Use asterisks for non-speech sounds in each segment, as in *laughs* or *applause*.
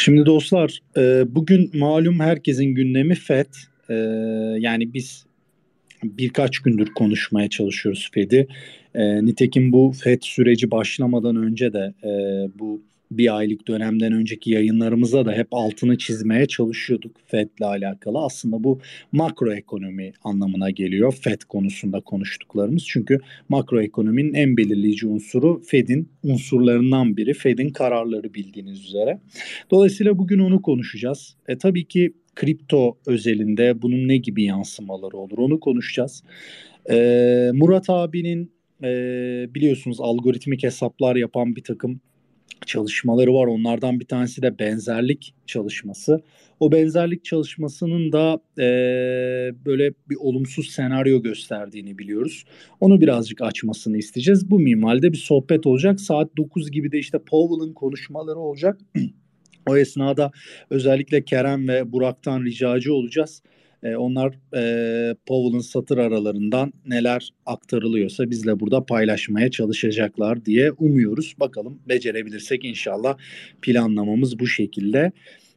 Şimdi dostlar e, bugün malum herkesin gündemi FED. E, yani biz birkaç gündür konuşmaya çalışıyoruz FED'i. E, nitekim bu FED süreci başlamadan önce de bu bir aylık dönemden önceki yayınlarımızda da hep altını çizmeye çalışıyorduk FED'le alakalı. Aslında bu makroekonomi anlamına geliyor FED konusunda konuştuklarımız. Çünkü makroekonominin en belirleyici unsuru FED'in unsurlarından biri. FED'in kararları bildiğiniz üzere. Dolayısıyla bugün onu konuşacağız. E tabii ki kripto özelinde bunun ne gibi yansımaları olur onu konuşacağız. E, Murat abinin e, biliyorsunuz algoritmik hesaplar yapan bir takım çalışmaları var. Onlardan bir tanesi de benzerlik çalışması. O benzerlik çalışmasının da e, böyle bir olumsuz senaryo gösterdiğini biliyoruz. Onu birazcık açmasını isteyeceğiz. Bu minvalde bir sohbet olacak. Saat 9 gibi de işte Powell'ın konuşmaları olacak. *clears throat* o esnada özellikle Kerem ve Burak'tan ricacı olacağız. E, onlar e, Powell'ın satır aralarından neler aktarılıyorsa bizle burada paylaşmaya çalışacaklar diye umuyoruz. Bakalım becerebilirsek inşallah planlamamız bu şekilde.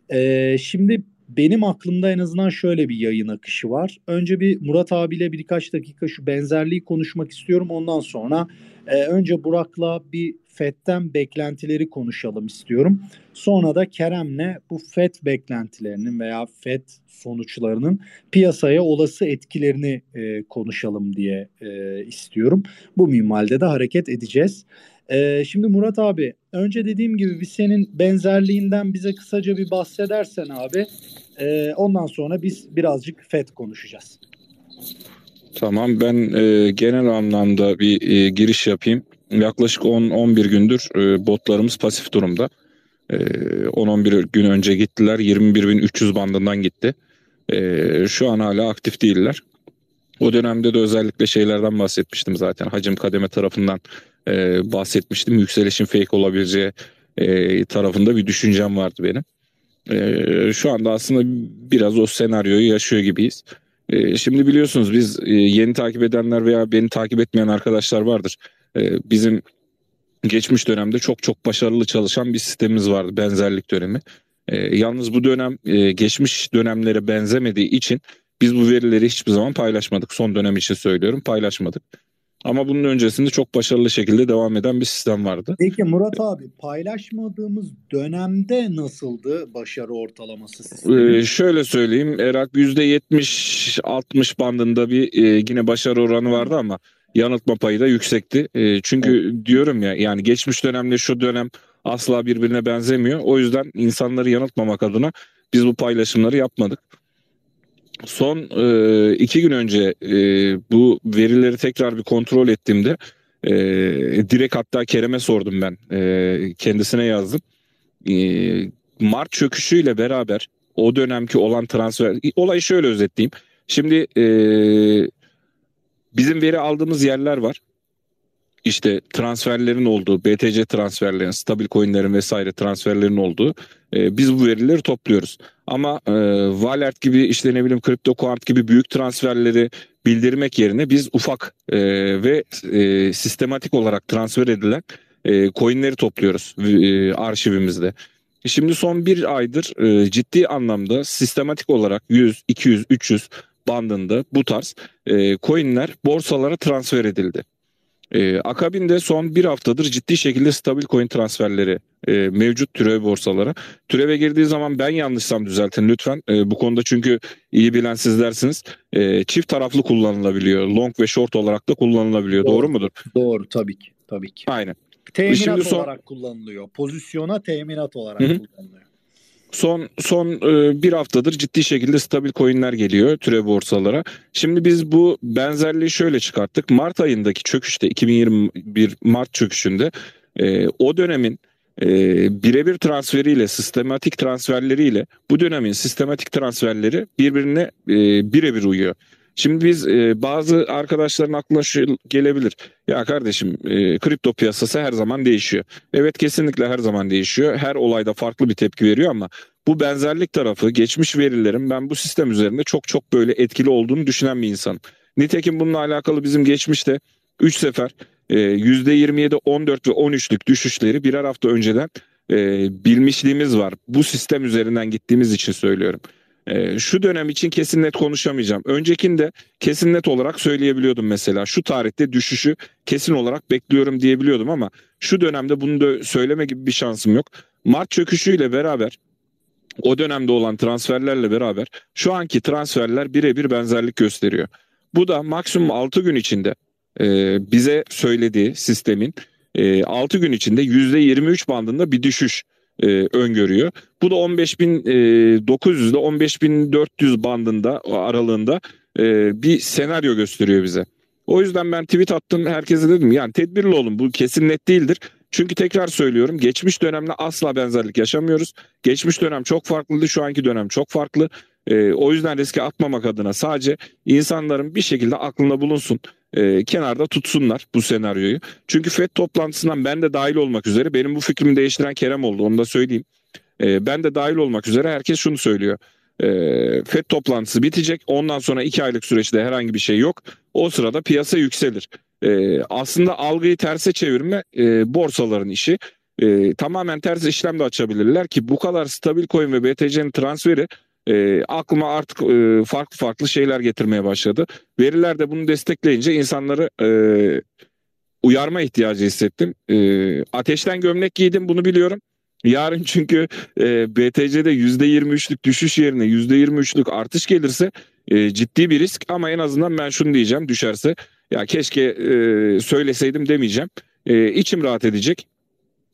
E, şimdi benim aklımda en azından şöyle bir yayın akışı var. Önce bir Murat abiyle birkaç dakika şu benzerliği konuşmak istiyorum. Ondan sonra e, önce Burak'la bir FED'den beklentileri konuşalım istiyorum. Sonra da Kerem'le bu FED beklentilerinin veya FED sonuçlarının piyasaya olası etkilerini e, konuşalım diye e, istiyorum. Bu minvalde de hareket edeceğiz. E, şimdi Murat abi önce dediğim gibi bir senin benzerliğinden bize kısaca bir bahsedersen abi. E, ondan sonra biz birazcık FED konuşacağız. Tamam ben e, genel anlamda bir e, giriş yapayım. Yaklaşık 10-11 gündür e, botlarımız pasif durumda. E, 10-11 gün önce gittiler. 21.300 bandından gitti. E, şu an hala aktif değiller. O dönemde de özellikle şeylerden bahsetmiştim zaten. Hacim kademe tarafından e, bahsetmiştim. Yükselişin fake olabileceği e, tarafında bir düşüncem vardı benim. E, şu anda aslında biraz o senaryoyu yaşıyor gibiyiz. E, şimdi biliyorsunuz biz e, yeni takip edenler veya beni takip etmeyen arkadaşlar vardır. E, bizim geçmiş dönemde çok çok başarılı çalışan bir sistemimiz vardı benzerlik dönemi. E, yalnız bu dönem e, geçmiş dönemlere benzemediği için biz bu verileri hiçbir zaman paylaşmadık. Son dönem için söylüyorum paylaşmadık. Ama bunun öncesinde çok başarılı şekilde devam eden bir sistem vardı. Peki Murat abi paylaşmadığımız dönemde nasıldı başarı ortalaması sistemi? Ee, şöyle söyleyeyim Erak %70-60 bandında bir e, yine başarı oranı vardı ama yanıltma payı da yüksekti. E, çünkü evet. diyorum ya yani geçmiş dönemle şu dönem asla birbirine benzemiyor. O yüzden insanları yanıltmamak adına biz bu paylaşımları yapmadık. Son e, iki gün önce e, bu verileri tekrar bir kontrol ettiğimde e, direkt hatta Kerem'e sordum ben. E, kendisine yazdım. E, Mart çöküşüyle beraber o dönemki olan transfer olayı şöyle özetleyeyim. Şimdi e, bizim veri aldığımız yerler var işte transferlerin olduğu, BTC transferlerin, stabil coinlerin vesaire transferlerin olduğu e, biz bu verileri topluyoruz. Ama e, Wallet gibi işte ne bileyim CryptoQuant gibi büyük transferleri bildirmek yerine biz ufak e, ve e, sistematik olarak transfer edilen e, coinleri topluyoruz e, arşivimizde. Şimdi son bir aydır e, ciddi anlamda sistematik olarak 100, 200, 300 bandında bu tarz e, coinler borsalara transfer edildi. Ee, akabinde son bir haftadır ciddi şekilde stabil coin transferleri e, mevcut türev borsalara. Türeve girdiği zaman ben yanlışsam düzeltin lütfen. E, bu konuda çünkü iyi bilen sizlersiniz. E, çift taraflı kullanılabiliyor. Long ve short olarak da kullanılabiliyor. Doğru, Doğru mudur? Doğru tabii ki. Tabii ki. Aynen. Teminat Şimdi son... olarak kullanılıyor. Pozisyona teminat olarak Hı-hı. kullanılıyor. Son son e, bir haftadır ciddi şekilde stabil coinler geliyor türev borsalara. Şimdi biz bu benzerliği şöyle çıkarttık. Mart ayındaki çöküşte 2021 Mart çöküşünde e, o dönemin e, birebir transferiyle, sistematik transferleriyle bu dönemin sistematik transferleri birbirine e, birebir uyuyor. Şimdi biz e, bazı arkadaşların aklına şu gelebilir. Ya kardeşim e, kripto piyasası her zaman değişiyor. Evet kesinlikle her zaman değişiyor. Her olayda farklı bir tepki veriyor ama bu benzerlik tarafı geçmiş verilerin ben bu sistem üzerinde çok çok böyle etkili olduğunu düşünen bir insan. Nitekim bununla alakalı bizim geçmişte 3 sefer e, %27, 14 ve 13'lük düşüşleri birer hafta önceden e, bilmişliğimiz var. Bu sistem üzerinden gittiğimiz için söylüyorum. E, şu dönem için kesin net konuşamayacağım. Öncekinde kesin net olarak söyleyebiliyordum mesela. Şu tarihte düşüşü kesin olarak bekliyorum diyebiliyordum ama şu dönemde bunu da söyleme gibi bir şansım yok. Mart çöküşüyle beraber o dönemde olan transferlerle beraber şu anki transferler birebir benzerlik gösteriyor. Bu da maksimum 6 gün içinde e, bize söylediği sistemin e, 6 gün içinde %23 bandında bir düşüş e, öngörüyor. Bu da 15.900 ile 15.400 bandında aralığında e, bir senaryo gösteriyor bize. O yüzden ben tweet attım herkese dedim yani tedbirli olun bu kesin net değildir. Çünkü tekrar söylüyorum geçmiş dönemle asla benzerlik yaşamıyoruz. Geçmiş dönem çok farklıydı şu anki dönem çok farklı. E, o yüzden riske atmamak adına sadece insanların bir şekilde aklında bulunsun. E, kenarda tutsunlar bu senaryoyu. Çünkü FED toplantısından ben de dahil olmak üzere benim bu fikrimi değiştiren Kerem oldu onu da söyleyeyim. E, ben de dahil olmak üzere herkes şunu söylüyor. E, FED toplantısı bitecek ondan sonra iki aylık süreçte herhangi bir şey yok. O sırada piyasa yükselir. E, aslında algıyı terse çevirme e, borsaların işi. E, tamamen ters işlem de açabilirler ki bu kadar stabil coin ve BTC'nin transferi e, aklıma artık e, farklı farklı şeyler getirmeye başladı. Veriler de bunu destekleyince insanları e, uyarma ihtiyacı hissettim. E, ateşten gömlek giydim bunu biliyorum. Yarın *laughs* çünkü e, BTC'de %23'lük düşüş yerine %23'lük artış gelirse e, ciddi bir risk ama en azından ben şunu diyeceğim düşerse ya keşke e, söyleseydim demeyeceğim. E, içim rahat edecek.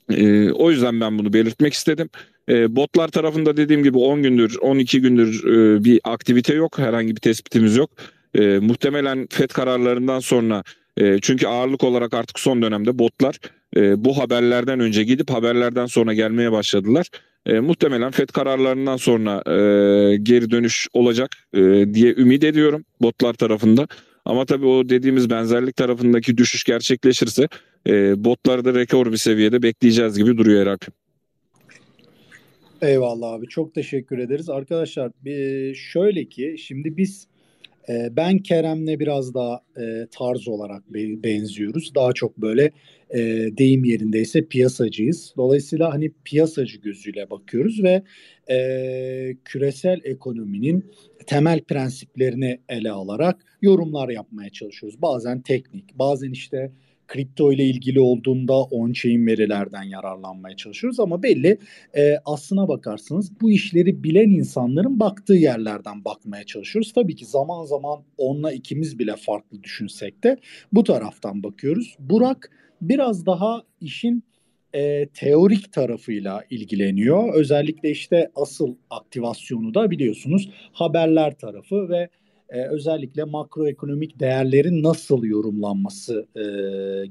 E, o yüzden ben bunu belirtmek istedim. E, botlar tarafında dediğim gibi 10 gündür 12 gündür e, bir aktivite yok. Herhangi bir tespitimiz yok. E, muhtemelen FED kararlarından sonra e, çünkü ağırlık olarak artık son dönemde botlar e, bu haberlerden önce gidip haberlerden sonra gelmeye başladılar. E, muhtemelen FED kararlarından sonra e, geri dönüş olacak e, diye ümit ediyorum botlar tarafında. Ama tabii o dediğimiz benzerlik tarafındaki düşüş gerçekleşirse e, botlarda rekor bir seviyede bekleyeceğiz gibi duruyor herhalde. Eyvallah abi çok teşekkür ederiz. Arkadaşlar şöyle ki şimdi biz e, ben Kerem'le biraz daha e, tarz olarak benziyoruz. Daha çok böyle e, deyim yerindeyse piyasacıyız. Dolayısıyla hani piyasacı gözüyle bakıyoruz ve küresel ekonominin temel prensiplerini ele alarak yorumlar yapmaya çalışıyoruz. Bazen teknik, bazen işte kripto ile ilgili olduğunda on-chain verilerden yararlanmaya çalışıyoruz ama belli e, aslına bakarsınız bu işleri bilen insanların baktığı yerlerden bakmaya çalışıyoruz. Tabii ki zaman zaman onunla ikimiz bile farklı düşünsek de bu taraftan bakıyoruz. Burak biraz daha işin e, teorik tarafıyla ilgileniyor. Özellikle işte asıl aktivasyonu da biliyorsunuz haberler tarafı ve e, özellikle makroekonomik değerlerin nasıl yorumlanması e,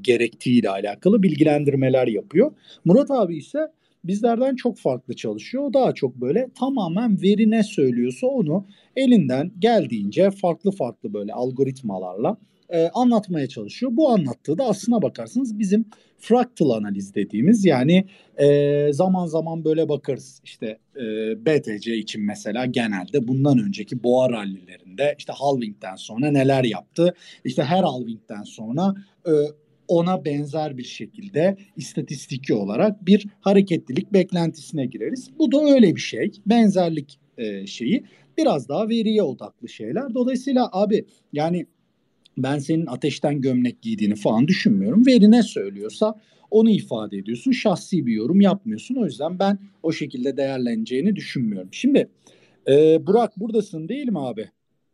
gerektiğiyle alakalı bilgilendirmeler yapıyor. Murat abi ise bizlerden çok farklı çalışıyor. Daha çok böyle tamamen veri ne söylüyorsa onu elinden geldiğince farklı farklı böyle algoritmalarla e, anlatmaya çalışıyor. Bu anlattığı da aslına bakarsınız bizim fractal analiz dediğimiz yani e, zaman zaman böyle bakarız işte e, BTC için mesela genelde bundan önceki boğa rallilerinde işte halvingden sonra neler yaptı işte her halvingden sonra e, ona benzer bir şekilde istatistiki olarak bir hareketlilik beklentisine gireriz. Bu da öyle bir şey. Benzerlik e, şeyi biraz daha veriye odaklı şeyler. Dolayısıyla abi yani ben senin ateşten gömlek giydiğini falan düşünmüyorum. Veri ne söylüyorsa onu ifade ediyorsun. Şahsi bir yorum yapmıyorsun. O yüzden ben o şekilde değerleneceğini düşünmüyorum. Şimdi e, Burak buradasın değil mi abi?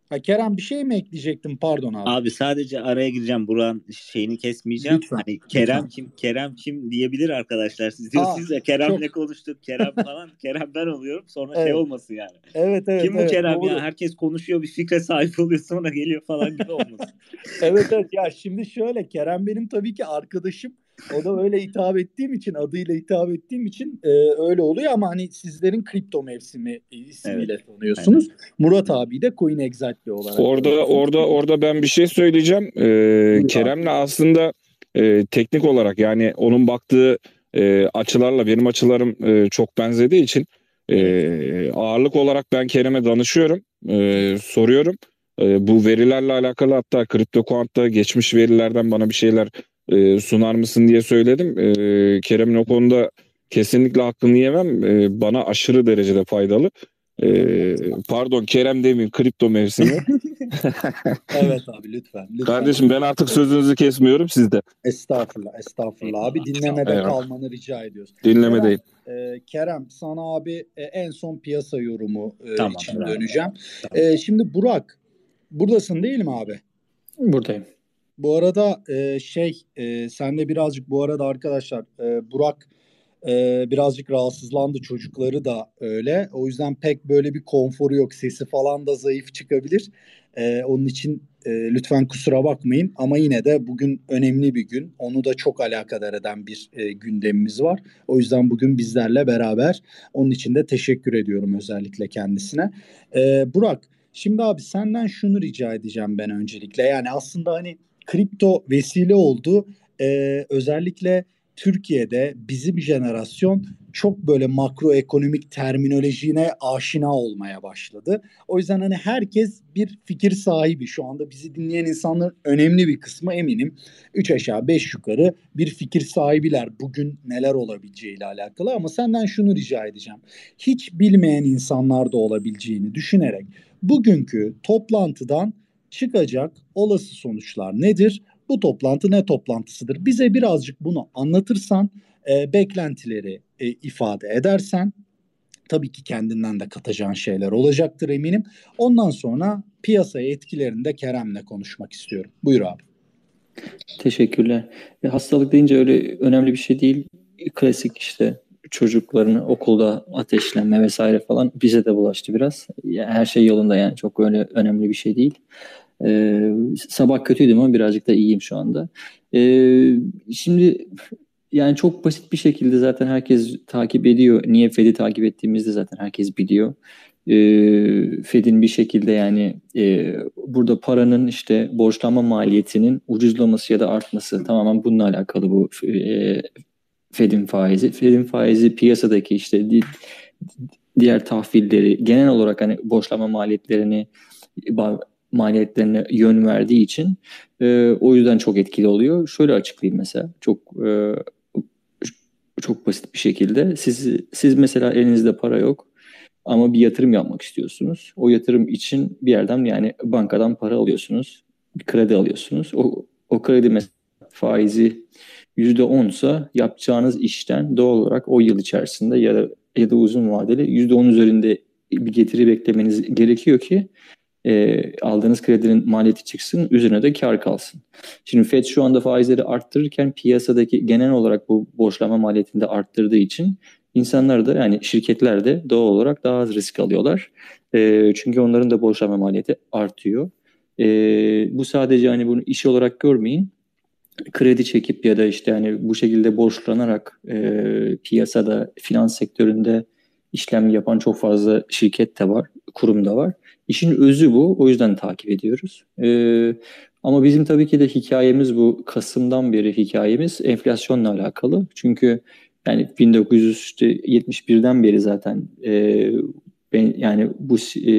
Ha, Kerem bir şey mi ekleyecektim pardon abi. Abi sadece araya gireceğim Burak'ın şeyini kesmeyeceğim. Lütfen, hani Kerem lütfen. kim Kerem kim diyebilir arkadaşlar. Siz diyorsunuz Aa, ya Kerem'le çok... konuştuk Kerem falan. *laughs* Kerem ben oluyorum sonra şey evet. şey olmasın yani. Evet evet. Kim evet, bu Kerem doğru. ya? Herkes konuşuyor bir fikre sahip oluyor sonra geliyor falan gibi olmasın. *laughs* evet evet ya şimdi şöyle Kerem benim tabii ki arkadaşım o da öyle hitap ettiğim için adıyla hitap ettiğim için e, öyle oluyor ama hani sizlerin kripto mevsimi ismiyle evet. tanıyorsunuz. Aynen. Murat abi de Coin Exactly olarak. Orada orada orada ben bir şey söyleyeceğim. Ee, Kerem'le aslında e, teknik olarak yani onun baktığı e, açılarla benim açılarım e, çok benzediği için e, ağırlık olarak ben Kerem'e danışıyorum, e, soruyorum. E, bu verilerle alakalı hatta kripto kuantta geçmiş verilerden bana bir şeyler e, sunar mısın diye söyledim. E, Kerem'in o konuda kesinlikle hakkını yemem. E, bana aşırı derecede faydalı. E, pardon Kerem demeyeyim kripto mevsimi. *laughs* evet abi lütfen, lütfen. Kardeşim ben artık sözünüzü kesmiyorum sizde. Estağfurullah estağfurullah abi dinlemede evet. kalmanı rica ediyoruz. Dinlemedeyim. Kerem, e, Kerem sana abi e, en son piyasa yorumu e, tamam, için bravo. döneceğim. Tamam. E, şimdi Burak buradasın değil mi abi? Buradayım. Bu arada e, şey e, sen de birazcık bu arada arkadaşlar e, Burak e, birazcık rahatsızlandı çocukları da öyle. O yüzden pek böyle bir konforu yok. Sesi falan da zayıf çıkabilir. E, onun için e, lütfen kusura bakmayın. Ama yine de bugün önemli bir gün. Onu da çok alakadar eden bir e, gündemimiz var. O yüzden bugün bizlerle beraber. Onun için de teşekkür ediyorum özellikle kendisine. E, Burak şimdi abi senden şunu rica edeceğim ben öncelikle. Yani aslında hani kripto vesile oldu. Ee, özellikle Türkiye'de bizim jenerasyon çok böyle makroekonomik terminolojine aşina olmaya başladı. O yüzden hani herkes bir fikir sahibi. Şu anda bizi dinleyen insanların önemli bir kısmı eminim 3 aşağı 5 yukarı bir fikir sahibiler. Bugün neler olabileceğiyle alakalı ama senden şunu rica edeceğim. Hiç bilmeyen insanlar da olabileceğini düşünerek bugünkü toplantıdan çıkacak olası sonuçlar nedir? Bu toplantı ne toplantısıdır? Bize birazcık bunu anlatırsan, e, beklentileri e, ifade edersen, tabii ki kendinden de katacağın şeyler olacaktır eminim. Ondan sonra piyasaya etkilerini de Kerem'le konuşmak istiyorum. Buyur abi. Teşekkürler. E, hastalık deyince öyle önemli bir şey değil. Klasik işte çocuklarını okulda ateşlenme vesaire falan bize de bulaştı biraz. Her şey yolunda yani çok öyle önemli bir şey değil. Ee, sabah kötüydüm ama birazcık da iyiyim şu anda. Ee, şimdi yani çok basit bir şekilde zaten herkes takip ediyor. Niye Fed'i takip ettiğimizde zaten herkes biliyor. Ee, Fed'in bir şekilde yani e, burada paranın işte borçlanma maliyetinin ucuzlaması ya da artması tamamen bununla alakalı bu e, Fed'in faizi. Fed'in faizi piyasadaki işte di, diğer tahvilleri genel olarak hani borçlanma maliyetlerini maliyetlerine yön verdiği için e, o yüzden çok etkili oluyor. Şöyle açıklayayım mesela çok e, çok basit bir şekilde siz siz mesela elinizde para yok ama bir yatırım yapmak istiyorsunuz. O yatırım için bir yerden yani bankadan para alıyorsunuz, bir kredi alıyorsunuz. O o kredi mesela faizi %10 yapacağınız işten doğal olarak o yıl içerisinde ya da ya da uzun vadeli %10 üzerinde bir getiri beklemeniz gerekiyor ki e, aldığınız kredinin maliyeti çıksın, üzerine de kar kalsın. Şimdi FED şu anda faizleri arttırırken piyasadaki genel olarak bu borçlama maliyetini de arttırdığı için insanlar da yani şirketler de doğal olarak daha az risk alıyorlar. E, çünkü onların da borçlama maliyeti artıyor. E, bu sadece hani bunu iş olarak görmeyin. Kredi çekip ya da işte hani bu şekilde borçlanarak e, piyasada finans sektöründe işlem yapan çok fazla şirket de var, kurum da var. İşin özü bu. O yüzden takip ediyoruz. Ee, ama bizim tabii ki de hikayemiz bu. Kasım'dan beri hikayemiz enflasyonla alakalı. Çünkü yani 1971'den beri zaten e, ben, yani bu e,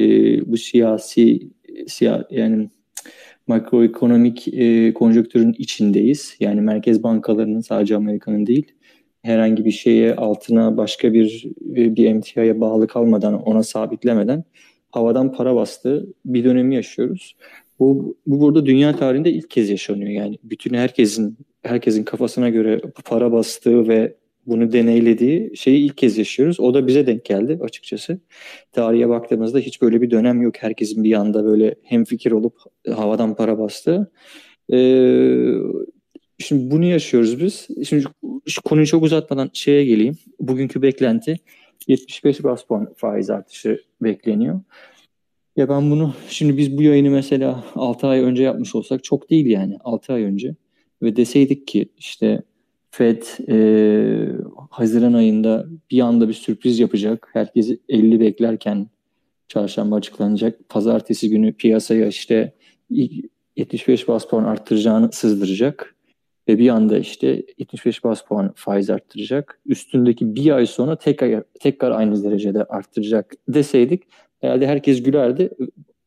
bu siyasi siya, yani makroekonomik e, konjonktürün içindeyiz. Yani merkez bankalarının sadece Amerika'nın değil herhangi bir şeye altına başka bir bir emtiaya bağlı kalmadan ona sabitlemeden havadan para bastığı bir dönemi yaşıyoruz. Bu, bu burada dünya tarihinde ilk kez yaşanıyor. Yani bütün herkesin herkesin kafasına göre para bastığı ve bunu deneylediği şeyi ilk kez yaşıyoruz. O da bize denk geldi açıkçası. Tarihe baktığımızda hiç böyle bir dönem yok. Herkesin bir anda böyle hem fikir olup havadan para bastığı. Ee, şimdi bunu yaşıyoruz biz. Şimdi şu konuyu çok uzatmadan şeye geleyim. Bugünkü beklenti 75 bas puan faiz artışı bekleniyor. Ya ben bunu şimdi biz bu yayını mesela 6 ay önce yapmış olsak çok değil yani 6 ay önce ve deseydik ki işte Fed e, Haziran ayında bir anda bir sürpriz yapacak. Herkesi 50 beklerken çarşamba açıklanacak. Pazartesi günü piyasaya işte 75 bas puan arttıracağını sızdıracak. Ve bir anda işte 75 bas puan faiz arttıracak. Üstündeki bir ay sonra tekrar, tekrar aynı derecede arttıracak deseydik herhalde herkes gülerdi.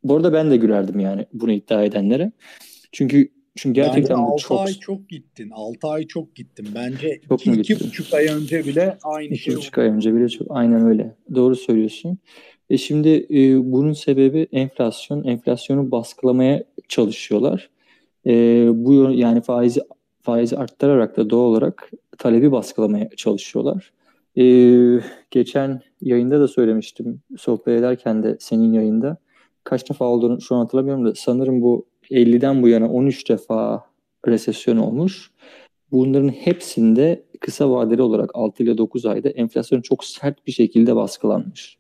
Bu arada ben de gülerdim yani bunu iddia edenlere. Çünkü Çünkü gerçekten Bence 6 çok... ay çok gittin. 6 ay çok gittin. Bence 2,5 ay önce bile aynı iki şey buçuk ay önce bile çok aynen öyle. Doğru söylüyorsun. E şimdi e, bunun sebebi enflasyon. Enflasyonu baskılamaya çalışıyorlar. E, bu yani faizi faizi arttırarak da doğal olarak talebi baskılamaya çalışıyorlar. E, geçen yayında da söylemiştim. Sohbet ederken de senin yayında kaç defa olduğunu şu an hatırlamıyorum da sanırım bu 50'den bu yana 13 defa resesyon olmuş. Bunların hepsinde kısa vadeli olarak 6 ile 9 ayda enflasyon çok sert bir şekilde baskılanmış.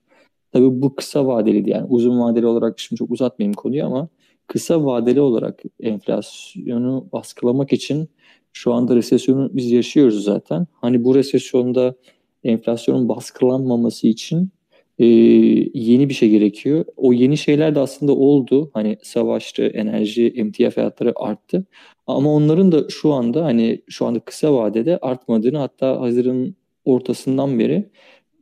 Tabii bu kısa vadeliydi yani uzun vadeli olarak şimdi çok uzatmayayım konuyu ama kısa vadeli olarak enflasyonu baskılamak için şu anda resesyonu biz yaşıyoruz zaten. Hani bu resesyonda enflasyonun baskılanmaması için e, yeni bir şey gerekiyor. O yeni şeyler de aslında oldu. Hani savaştı, enerji, emtia fiyatları arttı. Ama onların da şu anda hani şu anda kısa vadede artmadığını hatta hazırın ortasından beri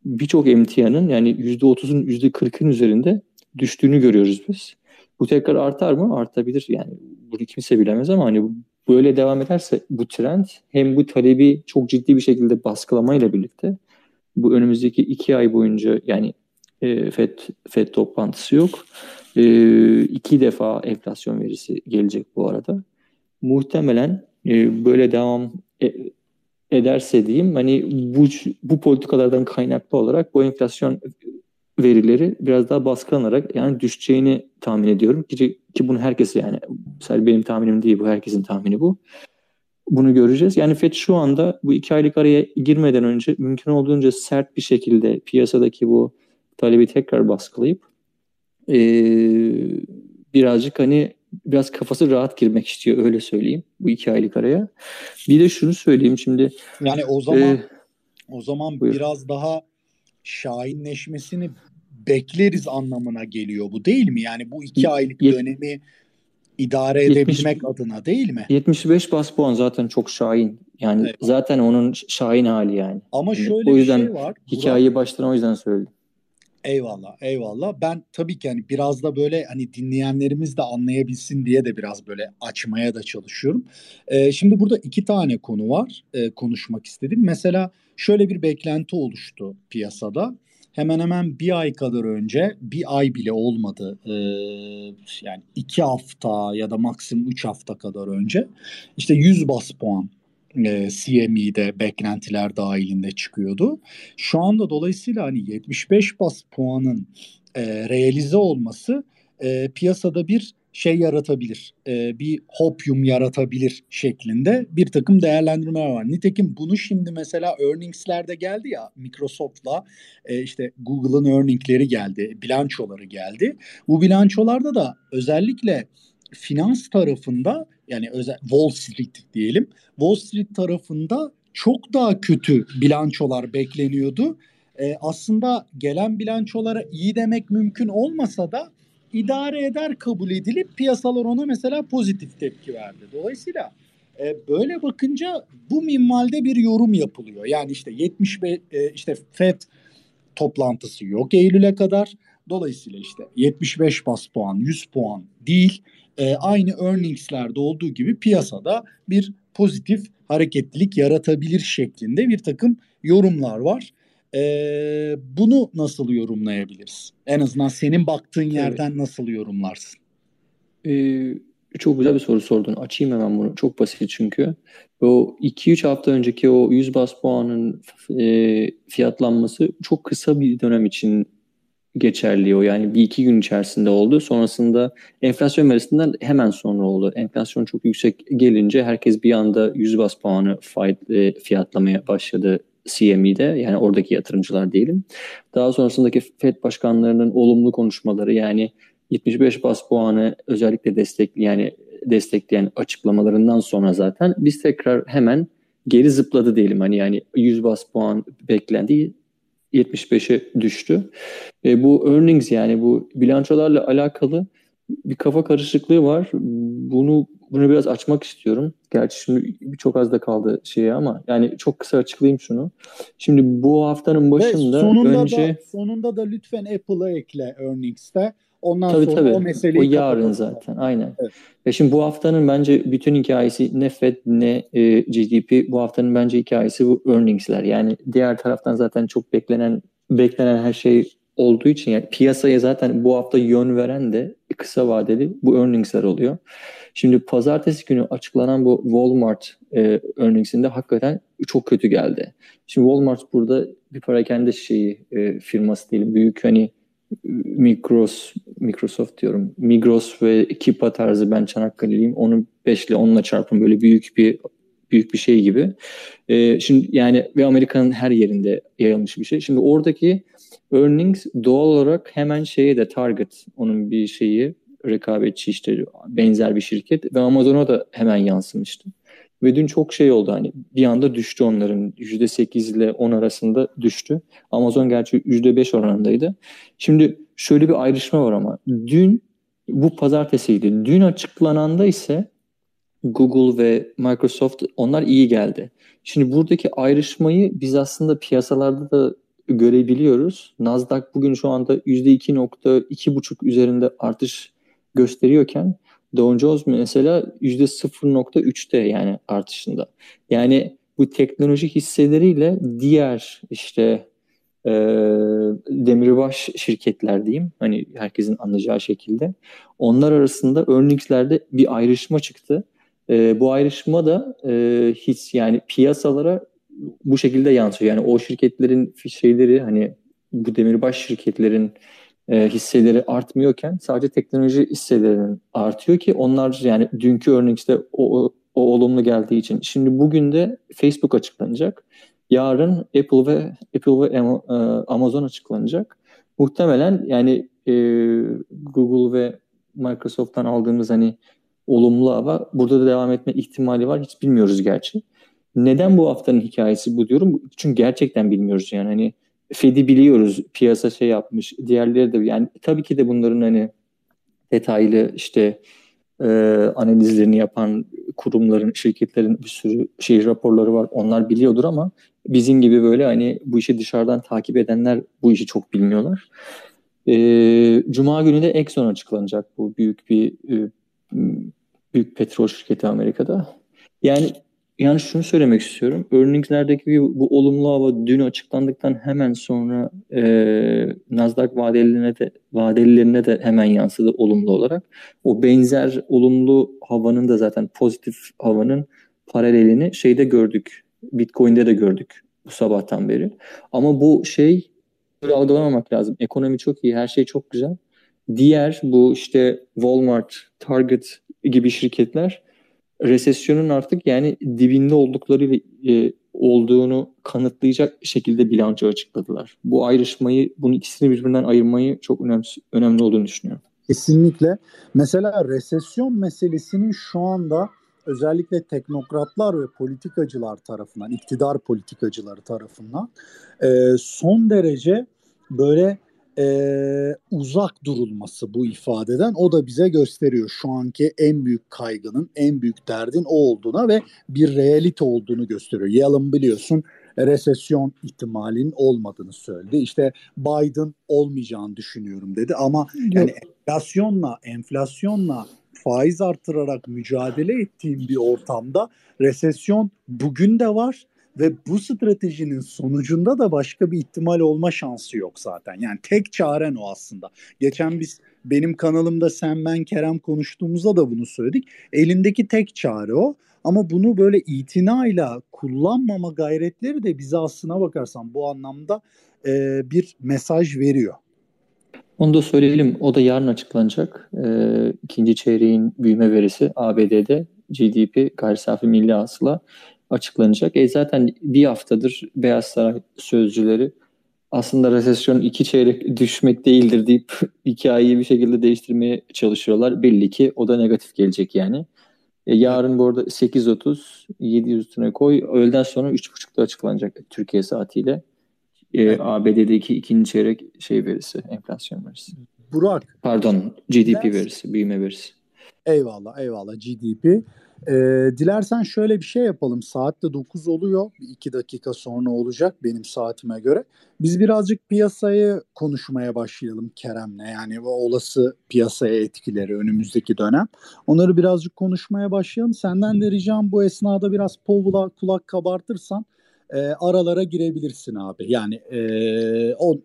birçok emtianın yani %30'un %40'ın üzerinde düştüğünü görüyoruz biz. Bu tekrar artar mı? Artabilir. Yani bunu kimse bilemez ama hani böyle devam ederse bu trend hem bu talebi çok ciddi bir şekilde baskılamayla birlikte bu önümüzdeki iki ay boyunca yani e, FED, FED toplantısı yok. E, iki defa enflasyon verisi gelecek bu arada. Muhtemelen e, böyle devam e, ederse diyeyim hani bu bu politikalardan kaynaklı olarak bu enflasyon verileri biraz daha baskılanarak yani düşeceğini tahmin ediyorum ki, ki bunu herkes yani sadece benim tahminim değil bu herkesin tahmini bu. Bunu göreceğiz. Yani FED şu anda bu iki aylık araya girmeden önce mümkün olduğunca sert bir şekilde piyasadaki bu talebi tekrar baskılayıp e, birazcık hani biraz kafası rahat girmek istiyor öyle söyleyeyim bu iki aylık araya. Bir de şunu söyleyeyim şimdi. Yani o zaman e, o zaman buyur. biraz daha şahinleşmesini bekleriz anlamına geliyor bu değil mi? Yani bu iki aylık Yet, dönemi idare edebilmek 70, adına değil mi? 75 bas puan zaten çok şahin. Yani evet. zaten onun şahin hali yani. Ama şöyle o yüzden bir şey var. Hikayeyi baştan o yüzden söyledim. Eyvallah, eyvallah. Ben tabii ki hani biraz da böyle hani dinleyenlerimiz de anlayabilsin diye de biraz böyle açmaya da çalışıyorum. Ee, şimdi burada iki tane konu var e, konuşmak istedim. Mesela şöyle bir beklenti oluştu piyasada. Hemen hemen bir ay kadar önce, bir ay bile olmadı. Ee, yani iki hafta ya da maksimum üç hafta kadar önce işte 100 bas puan e, CME'de beklentiler dahilinde çıkıyordu. Şu anda dolayısıyla hani 75 bas puanın e, realize olması e, piyasada bir şey yaratabilir, e, bir hopyum yaratabilir şeklinde bir takım değerlendirmeler var. Nitekim bunu şimdi mesela earnings'lerde geldi ya Microsoft'la e, işte Google'ın earning'leri geldi, bilançoları geldi. Bu bilançolarda da özellikle finans tarafında yani özel Wall Street diyelim. Wall Street tarafında çok daha kötü bilançolar bekleniyordu. Ee, aslında gelen bilançolara iyi demek mümkün olmasa da idare eder kabul edilip piyasalar ona mesela pozitif tepki verdi. Dolayısıyla e, böyle bakınca bu minvalde bir yorum yapılıyor. Yani işte 75 e, işte FED toplantısı yok Eylül'e kadar. Dolayısıyla işte 75 bas puan, 100 puan değil e, aynı earnings'lerde olduğu gibi piyasada bir pozitif hareketlilik yaratabilir şeklinde bir takım yorumlar var. E, bunu nasıl yorumlayabiliriz? En azından senin baktığın yerden evet. nasıl yorumlarsın? Ee, çok güzel bir soru sordun. Açayım hemen bunu. Çok basit çünkü. O 2-3 hafta önceki o 100 bas puanın e, fiyatlanması çok kısa bir dönem için geçerli o. Yani bir iki gün içerisinde oldu. Sonrasında enflasyon verisinden hemen sonra oldu. Enflasyon çok yüksek gelince herkes bir anda 100 bas puanı e, fiyatlamaya başladı CME'de yani oradaki yatırımcılar diyelim. Daha sonrasındaki FED başkanlarının olumlu konuşmaları yani 75 bas puanı özellikle destek yani destekleyen açıklamalarından sonra zaten biz tekrar hemen geri zıpladı diyelim. Hani yani 100 bas puan beklendiği 75'e düştü. E, bu earnings yani bu bilançolarla alakalı bir kafa karışıklığı var. Bunu bunu biraz açmak istiyorum. Gerçi şimdi çok az da kaldı şeye ama yani çok kısa açıklayayım şunu. Şimdi bu haftanın başında Ve sonunda önce da, sonunda da lütfen Apple'ı ekle earnings'te. Ondan tabii, sonra tabii. o meseleyi O yarın zaten. Aynen. Evet. Ya şimdi bu haftanın bence bütün hikayesi ne FED ne e, GDP. Bu haftanın bence hikayesi bu earnings'ler. Yani diğer taraftan zaten çok beklenen beklenen her şey olduğu için yani piyasaya zaten bu hafta yön veren de kısa vadeli bu earnings'ler oluyor. Şimdi pazartesi günü açıklanan bu Walmart e, earnings'inde hakikaten çok kötü geldi. Şimdi Walmart burada bir parakende şeyi e, firması değil. Büyük hani Migros, Microsoft diyorum. Migros ve Kipa tarzı ben Çanakkale'liyim. Onu 5 ile 10'la çarpın böyle büyük bir büyük bir şey gibi. Ee, şimdi yani ve Amerika'nın her yerinde yayılmış bir şey. Şimdi oradaki earnings doğal olarak hemen şeye de target onun bir şeyi rekabetçi işte benzer bir şirket ve Amazon'a da hemen yansımıştı. Ve dün çok şey oldu hani bir anda düştü onların %8 ile 10 arasında düştü. Amazon gerçi %5 oranındaydı. Şimdi şöyle bir ayrışma var ama dün bu pazartesiydi. Dün açıklananda ise Google ve Microsoft onlar iyi geldi. Şimdi buradaki ayrışmayı biz aslında piyasalarda da görebiliyoruz. Nasdaq bugün şu anda %2.2,5 üzerinde artış gösteriyorken Dow Jones mesela %0.3'te yani artışında. Yani bu teknoloji hisseleriyle diğer işte e, demirbaş şirketler diyeyim hani herkesin anlayacağı şekilde onlar arasında earningslerde bir ayrışma çıktı. E, bu ayrışma da e, his yani piyasalara bu şekilde yansıyor. Yani o şirketlerin şeyleri hani bu demirbaş şirketlerin e, hisseleri artmıyorken sadece teknoloji hisselerinin artıyor ki onlar yani dünkü örnekte o, o, o olumlu geldiği için. Şimdi bugün de Facebook açıklanacak. Yarın Apple ve Apple ve e, Amazon açıklanacak. Muhtemelen yani e, Google ve Microsoft'tan aldığımız hani olumlu hava burada da devam etme ihtimali var. Hiç bilmiyoruz gerçi. Neden bu haftanın hikayesi bu diyorum? Çünkü gerçekten bilmiyoruz yani. Hani Fed'i biliyoruz. Piyasa şey yapmış. Diğerleri de yani tabii ki de bunların hani detaylı işte e, analizlerini yapan kurumların, şirketlerin bir sürü şey raporları var. Onlar biliyordur ama bizim gibi böyle hani bu işi dışarıdan takip edenler bu işi çok bilmiyorlar. E, Cuma günü de Exxon açıklanacak bu büyük bir e, büyük petrol şirketi Amerika'da. Yani yani şunu söylemek istiyorum. Earnings'lerdeki bu olumlu hava dün açıklandıktan hemen sonra e, Nasdaq vadelilerine de vadelilerine de hemen yansıdı olumlu olarak. O benzer olumlu havanın da zaten pozitif havanın paralelini şeyde gördük. Bitcoin'de de gördük bu sabahtan beri. Ama bu şey böyle algılamamak lazım. Ekonomi çok iyi, her şey çok güzel. Diğer bu işte Walmart, Target gibi şirketler resesyonun artık yani dibinde oldukları e, olduğunu kanıtlayacak şekilde bilanço açıkladılar. Bu ayrışmayı, bunu ikisini birbirinden ayırmayı çok önemli, önemli olduğunu düşünüyorum. Kesinlikle. Mesela resesyon meselesinin şu anda özellikle teknokratlar ve politikacılar tarafından, iktidar politikacıları tarafından e, son derece böyle e, uzak durulması bu ifadeden o da bize gösteriyor şu anki en büyük kaygının, en büyük derdin o olduğuna ve bir realite olduğunu gösteriyor. Yalın biliyorsun resesyon ihtimalinin olmadığını söyledi. İşte Biden olmayacağını düşünüyorum dedi ama yani enflasyonla enflasyonla faiz artırarak mücadele ettiğim bir ortamda resesyon bugün de var ve bu stratejinin sonucunda da başka bir ihtimal olma şansı yok zaten. Yani tek çaren o aslında. Geçen biz benim kanalımda sen ben Kerem konuştuğumuzda da bunu söyledik. Elindeki tek çare o. Ama bunu böyle itinayla kullanmama gayretleri de bize aslına bakarsan bu anlamda e, bir mesaj veriyor. Onu da söyleyelim. O da yarın açıklanacak. E, ikinci çeyreğin büyüme verisi ABD'de GDP gayri safi milli hasıla açıklanacak. E zaten bir haftadır Beyaz Saray sözcüleri aslında resesyon iki çeyrek düşmek değildir deyip *laughs* hikayeyi bir şekilde değiştirmeye çalışıyorlar. Belli ki o da negatif gelecek yani. E, yarın bu arada 8.30 700 üstüne koy. Öğleden sonra 3.30'da açıklanacak Türkiye saatiyle. E, ABD'deki ikinci çeyrek şey verisi, enflasyon verisi. Burak. Pardon, GDP verisi, büyüme verisi. Eyvallah, eyvallah GDP. E, dilersen şöyle bir şey yapalım. Saatte 9 oluyor. 2 dakika sonra olacak benim saatime göre. Biz birazcık piyasayı konuşmaya başlayalım Kerem'le. Yani o olası piyasaya etkileri önümüzdeki dönem. Onları birazcık konuşmaya başlayalım. Senden de ricam bu esnada biraz Powell'a kulak kabartırsan e, aralara girebilirsin abi. Yani e, o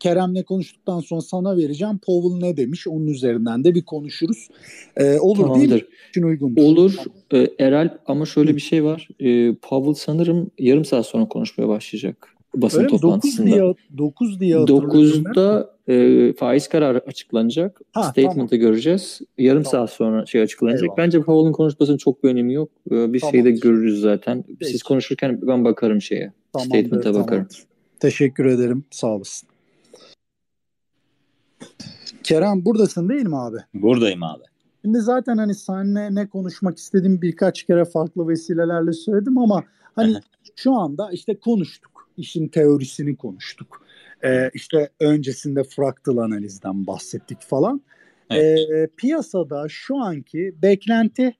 Kerem'le konuştuktan sonra sana vereceğim. Powell ne demiş? Onun üzerinden de bir konuşuruz. Ee, olur Tamamdır. değil mi? için uygun. Olur. Ee, Erel ama şöyle bir şey var. Ee, Powell sanırım yarım saat sonra konuşmaya başlayacak basın Öyle toplantısında. 9 diye, 9 diye 9'da e, faiz kararı açıklanacak. Ha, Statement'ı tamam. göreceğiz. Yarım tamam. saat sonra şey açıklanacak. Eyvallah. Bence Powell'ın konuşmasının çok bir önemi yok. Ee, bir tamam. şeyde görürüz zaten. Peki. Siz konuşurken ben bakarım şeye. Tamamdır, Statement'a bakarım. Teşekkür ederim. Sağ olasın. Kerem buradasın değil mi abi? Buradayım abi. Şimdi zaten hani seninle ne konuşmak istediğim birkaç kere farklı vesilelerle söyledim ama hani şu anda işte konuştuk. İşin teorisini konuştuk. Ee, işte öncesinde fraktal analizden bahsettik falan. Evet. Ee, piyasada şu anki beklenti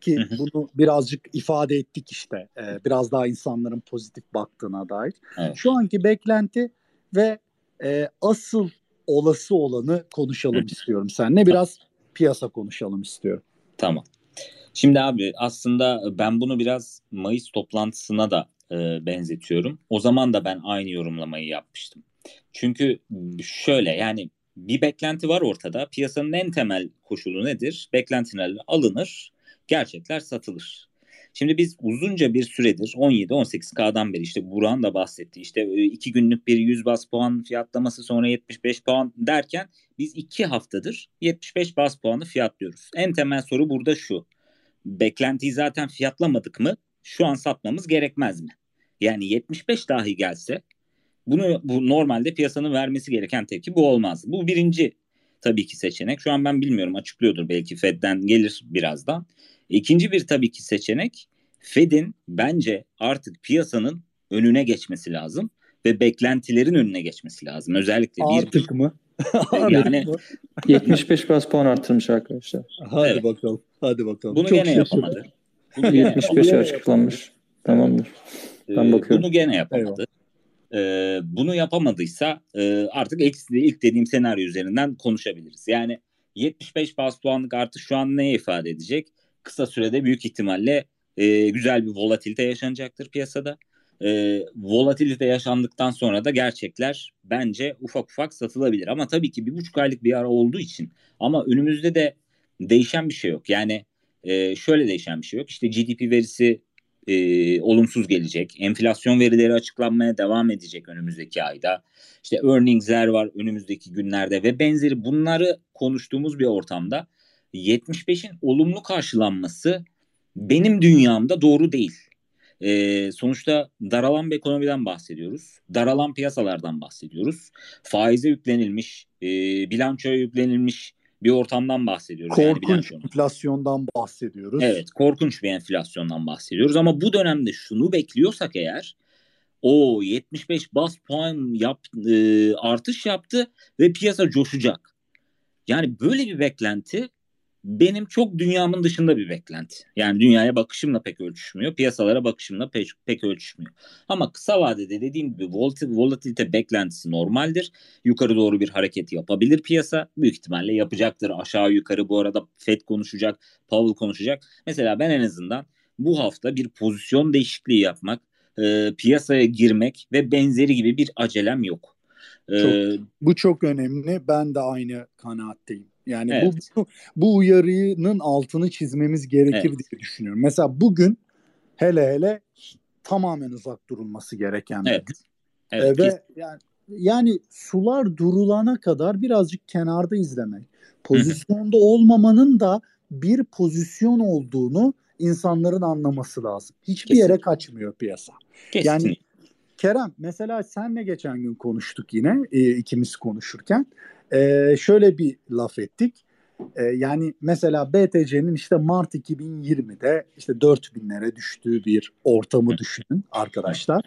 ki bunu birazcık ifade ettik işte. Ee, biraz daha insanların pozitif baktığına dair. Evet. Şu anki beklenti ve e, asıl olası olanı konuşalım *laughs* istiyorum seninle. Biraz piyasa konuşalım istiyorum. Tamam. Şimdi abi aslında ben bunu biraz Mayıs toplantısına da e, benzetiyorum. O zaman da ben aynı yorumlamayı yapmıştım. Çünkü şöyle yani bir beklenti var ortada. Piyasanın en temel koşulu nedir? Beklentiler alınır, gerçekler satılır. Şimdi biz uzunca bir süredir 17-18K'dan beri işte Buran da bahsetti. İşte iki günlük bir 100 bas puan fiyatlaması sonra 75 puan derken biz iki haftadır 75 bas puanı fiyatlıyoruz. En temel soru burada şu. Beklentiyi zaten fiyatlamadık mı? Şu an satmamız gerekmez mi? Yani 75 dahi gelse bunu bu normalde piyasanın vermesi gereken tepki bu olmaz. Bu birinci tabii ki seçenek. Şu an ben bilmiyorum açıklıyordur belki Fed'den gelir birazdan. İkinci bir tabii ki seçenek Fed'in bence artık piyasanın önüne geçmesi lazım ve beklentilerin önüne geçmesi lazım. Özellikle artık bir, mı? *laughs* yani 75 bas puan arttırmış arkadaşlar. Hadi evet. bakalım. Hadi bakalım. Bunu Çok gene yapamadı. *laughs* Bunu 75 açıklanmış. Tamamdır. Ben ee, bakıyorum. Bunu gene yapamadı. Ee, bunu yapamadıysa e, artık ilk dediğim senaryo üzerinden konuşabiliriz. Yani 75 bas puanlık artış şu an ne ifade edecek? Kısa sürede büyük ihtimalle e, güzel bir volatilite yaşanacaktır piyasada. E, volatilite yaşandıktan sonra da gerçekler bence ufak ufak satılabilir. Ama tabii ki bir buçuk aylık bir ara olduğu için ama önümüzde de değişen bir şey yok. Yani e, şöyle değişen bir şey yok. İşte GDP verisi e, olumsuz gelecek. Enflasyon verileri açıklanmaya devam edecek önümüzdeki ayda. İşte earnings'ler var önümüzdeki günlerde ve benzeri bunları konuştuğumuz bir ortamda 75'in olumlu karşılanması benim dünyamda doğru değil. Ee, sonuçta daralan bir ekonomiden bahsediyoruz. Daralan piyasalardan bahsediyoruz. Faize yüklenilmiş, e, bilançoya yüklenilmiş bir ortamdan bahsediyoruz. Korkunç yani enflasyondan bahsediyoruz. Evet, korkunç bir enflasyondan bahsediyoruz. Ama bu dönemde şunu bekliyorsak eğer, o 75 bas puan yap, e, artış yaptı ve piyasa coşacak. Yani böyle bir beklenti benim çok dünyamın dışında bir beklenti. Yani dünyaya bakışımla pek ölçüşmüyor. Piyasalara bakışımla pek, pek ölçüşmüyor. Ama kısa vadede dediğim gibi volatil, volatilite beklentisi normaldir. Yukarı doğru bir hareket yapabilir piyasa. Büyük ihtimalle yapacaktır. Aşağı yukarı bu arada FED konuşacak, Powell konuşacak. Mesela ben en azından bu hafta bir pozisyon değişikliği yapmak, e, piyasaya girmek ve benzeri gibi bir acelem yok. E, çok, bu çok önemli. Ben de aynı kanaatteyim. Yani evet. bu, bu uyarının altını çizmemiz gerekir evet. diye düşünüyorum. Mesela bugün hele hele tamamen uzak durulması gereken evet. bir gün. Evet, ee, ve yani, yani sular durulana kadar birazcık kenarda izlemek. Pozisyonda olmamanın da bir pozisyon olduğunu insanların anlaması lazım. Hiçbir Kesinlikle. yere kaçmıyor piyasa. Kesinlikle. Yani Kerem mesela senle geçen gün konuştuk yine e, ikimiz konuşurken e, şöyle bir laf ettik. E, yani mesela BTC'nin işte Mart 2020'de işte 4000'lere düştüğü bir ortamı düşünün arkadaşlar.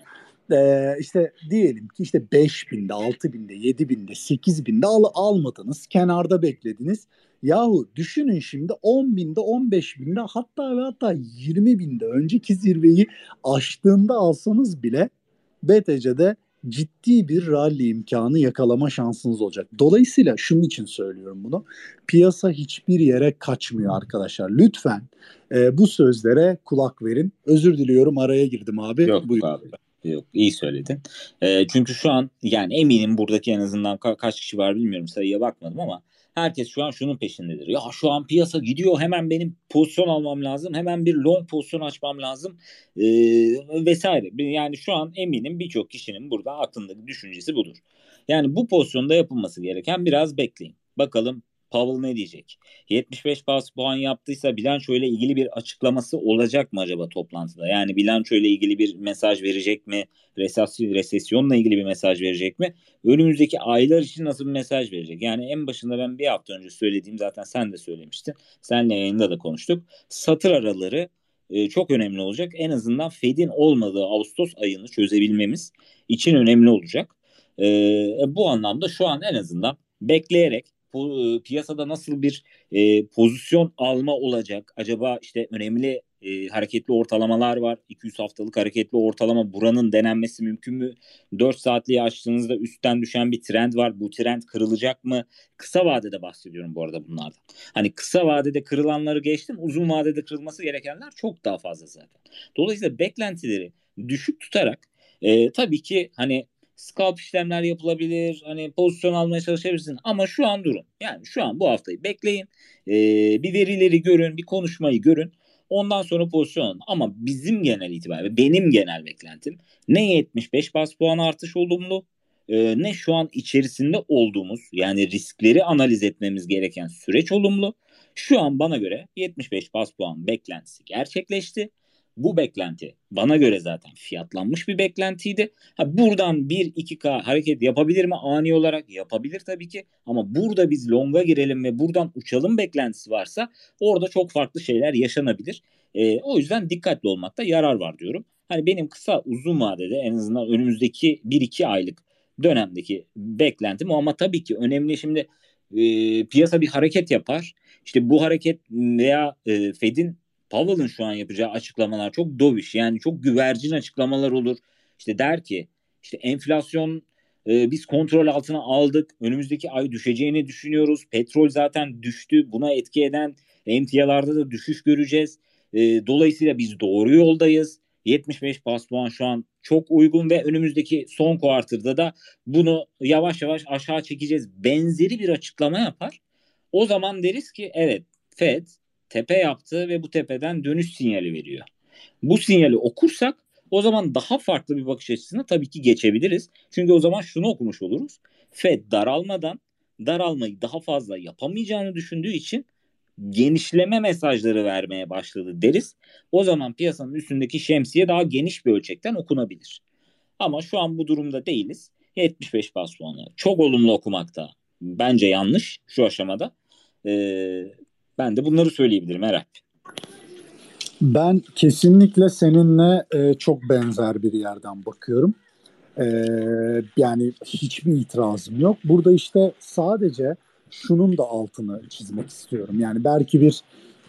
Ee, işte diyelim ki işte 5000'de, 6000'de, 7000'de, 8000'de al almadınız. Kenarda beklediniz. Yahu düşünün şimdi 10 binde, 15 binde hatta ve hatta 20 binde önceki zirveyi aştığında alsanız bile BTC'de ciddi bir rally imkanı yakalama şansınız olacak. Dolayısıyla şunun için söylüyorum bunu. Piyasa hiçbir yere kaçmıyor arkadaşlar. Lütfen e, bu sözlere kulak verin. Özür diliyorum araya girdim abi. Yok Buyur. abi. Yok iyi söyledin. E, çünkü şu an yani eminim buradaki en azından ka- kaç kişi var bilmiyorum sayıya bakmadım ama herkes şu an şunun peşindedir. Ya şu an piyasa gidiyor hemen benim pozisyon almam lazım. Hemen bir long pozisyon açmam lazım e, vesaire. Yani şu an eminim birçok kişinin burada aklındaki düşüncesi budur. Yani bu pozisyonda yapılması gereken biraz bekleyin. Bakalım Powell ne diyecek? 75 bas puan yaptıysa bilanço ile ilgili bir açıklaması olacak mı acaba toplantıda? Yani bilanço ile ilgili bir mesaj verecek mi? Resesyon, resesyonla ilgili bir mesaj verecek mi? Önümüzdeki aylar için nasıl bir mesaj verecek? Yani en başında ben bir hafta önce söylediğim zaten sen de söylemiştin. Senle yayında da konuştuk. Satır araları e, çok önemli olacak. En azından Fed'in olmadığı Ağustos ayını çözebilmemiz için önemli olacak. E, bu anlamda şu an en azından bekleyerek bu piyasada nasıl bir e, pozisyon alma olacak? Acaba işte önemli e, hareketli ortalamalar var. 200 haftalık hareketli ortalama buranın denenmesi mümkün mü? 4 saatliği açtığınızda üstten düşen bir trend var. Bu trend kırılacak mı? Kısa vadede bahsediyorum bu arada bunlardan. Hani kısa vadede kırılanları geçtim. Uzun vadede kırılması gerekenler çok daha fazla zaten. Dolayısıyla beklentileri düşük tutarak e, tabii ki hani scalp işlemler yapılabilir. Hani pozisyon almaya çalışabilirsin ama şu an durun. Yani şu an bu haftayı bekleyin. Ee, bir verileri görün, bir konuşmayı görün. Ondan sonra pozisyon alın. Ama bizim genel itibariyle benim genel beklentim ne 75 bas puan artış olumlu e, ne şu an içerisinde olduğumuz yani riskleri analiz etmemiz gereken süreç olumlu. Şu an bana göre 75 bas puan beklentisi gerçekleşti. Bu beklenti bana göre zaten fiyatlanmış bir beklentiydi. Ha, buradan 1-2K hareket yapabilir mi ani olarak? Yapabilir tabii ki. Ama burada biz longa girelim ve buradan uçalım beklentisi varsa orada çok farklı şeyler yaşanabilir. E, o yüzden dikkatli olmakta yarar var diyorum. Hani benim kısa uzun vadede en azından önümüzdeki 1-2 aylık dönemdeki beklentim ama tabii ki önemli şimdi e, piyasa bir hareket yapar. İşte bu hareket veya e, Fed'in Powell'ın şu an yapacağı açıklamalar çok dovish yani çok güvercin açıklamalar olur. İşte der ki işte enflasyon e, biz kontrol altına aldık. Önümüzdeki ay düşeceğini düşünüyoruz. Petrol zaten düştü. Buna etki eden emtialarda da düşüş göreceğiz. E, dolayısıyla biz doğru yoldayız. 75 bas puan şu an çok uygun ve önümüzdeki son kuartırda da bunu yavaş yavaş aşağı çekeceğiz. Benzeri bir açıklama yapar. O zaman deriz ki evet Fed tepe yaptı ve bu tepeden dönüş sinyali veriyor. Bu sinyali okursak o zaman daha farklı bir bakış açısına tabii ki geçebiliriz. Çünkü o zaman şunu okumuş oluruz. Fed daralmadan daralmayı daha fazla yapamayacağını düşündüğü için genişleme mesajları vermeye başladı deriz. O zaman piyasanın üstündeki şemsiye daha geniş bir ölçekten okunabilir. Ama şu an bu durumda değiliz. 75 bas puanı çok olumlu okumakta bence yanlış şu aşamada. Ee, ben de bunları söyleyebilirim Erap. Ben kesinlikle seninle e, çok benzer bir yerden bakıyorum. E, yani hiçbir itirazım yok. Burada işte sadece şunun da altını çizmek istiyorum. Yani belki bir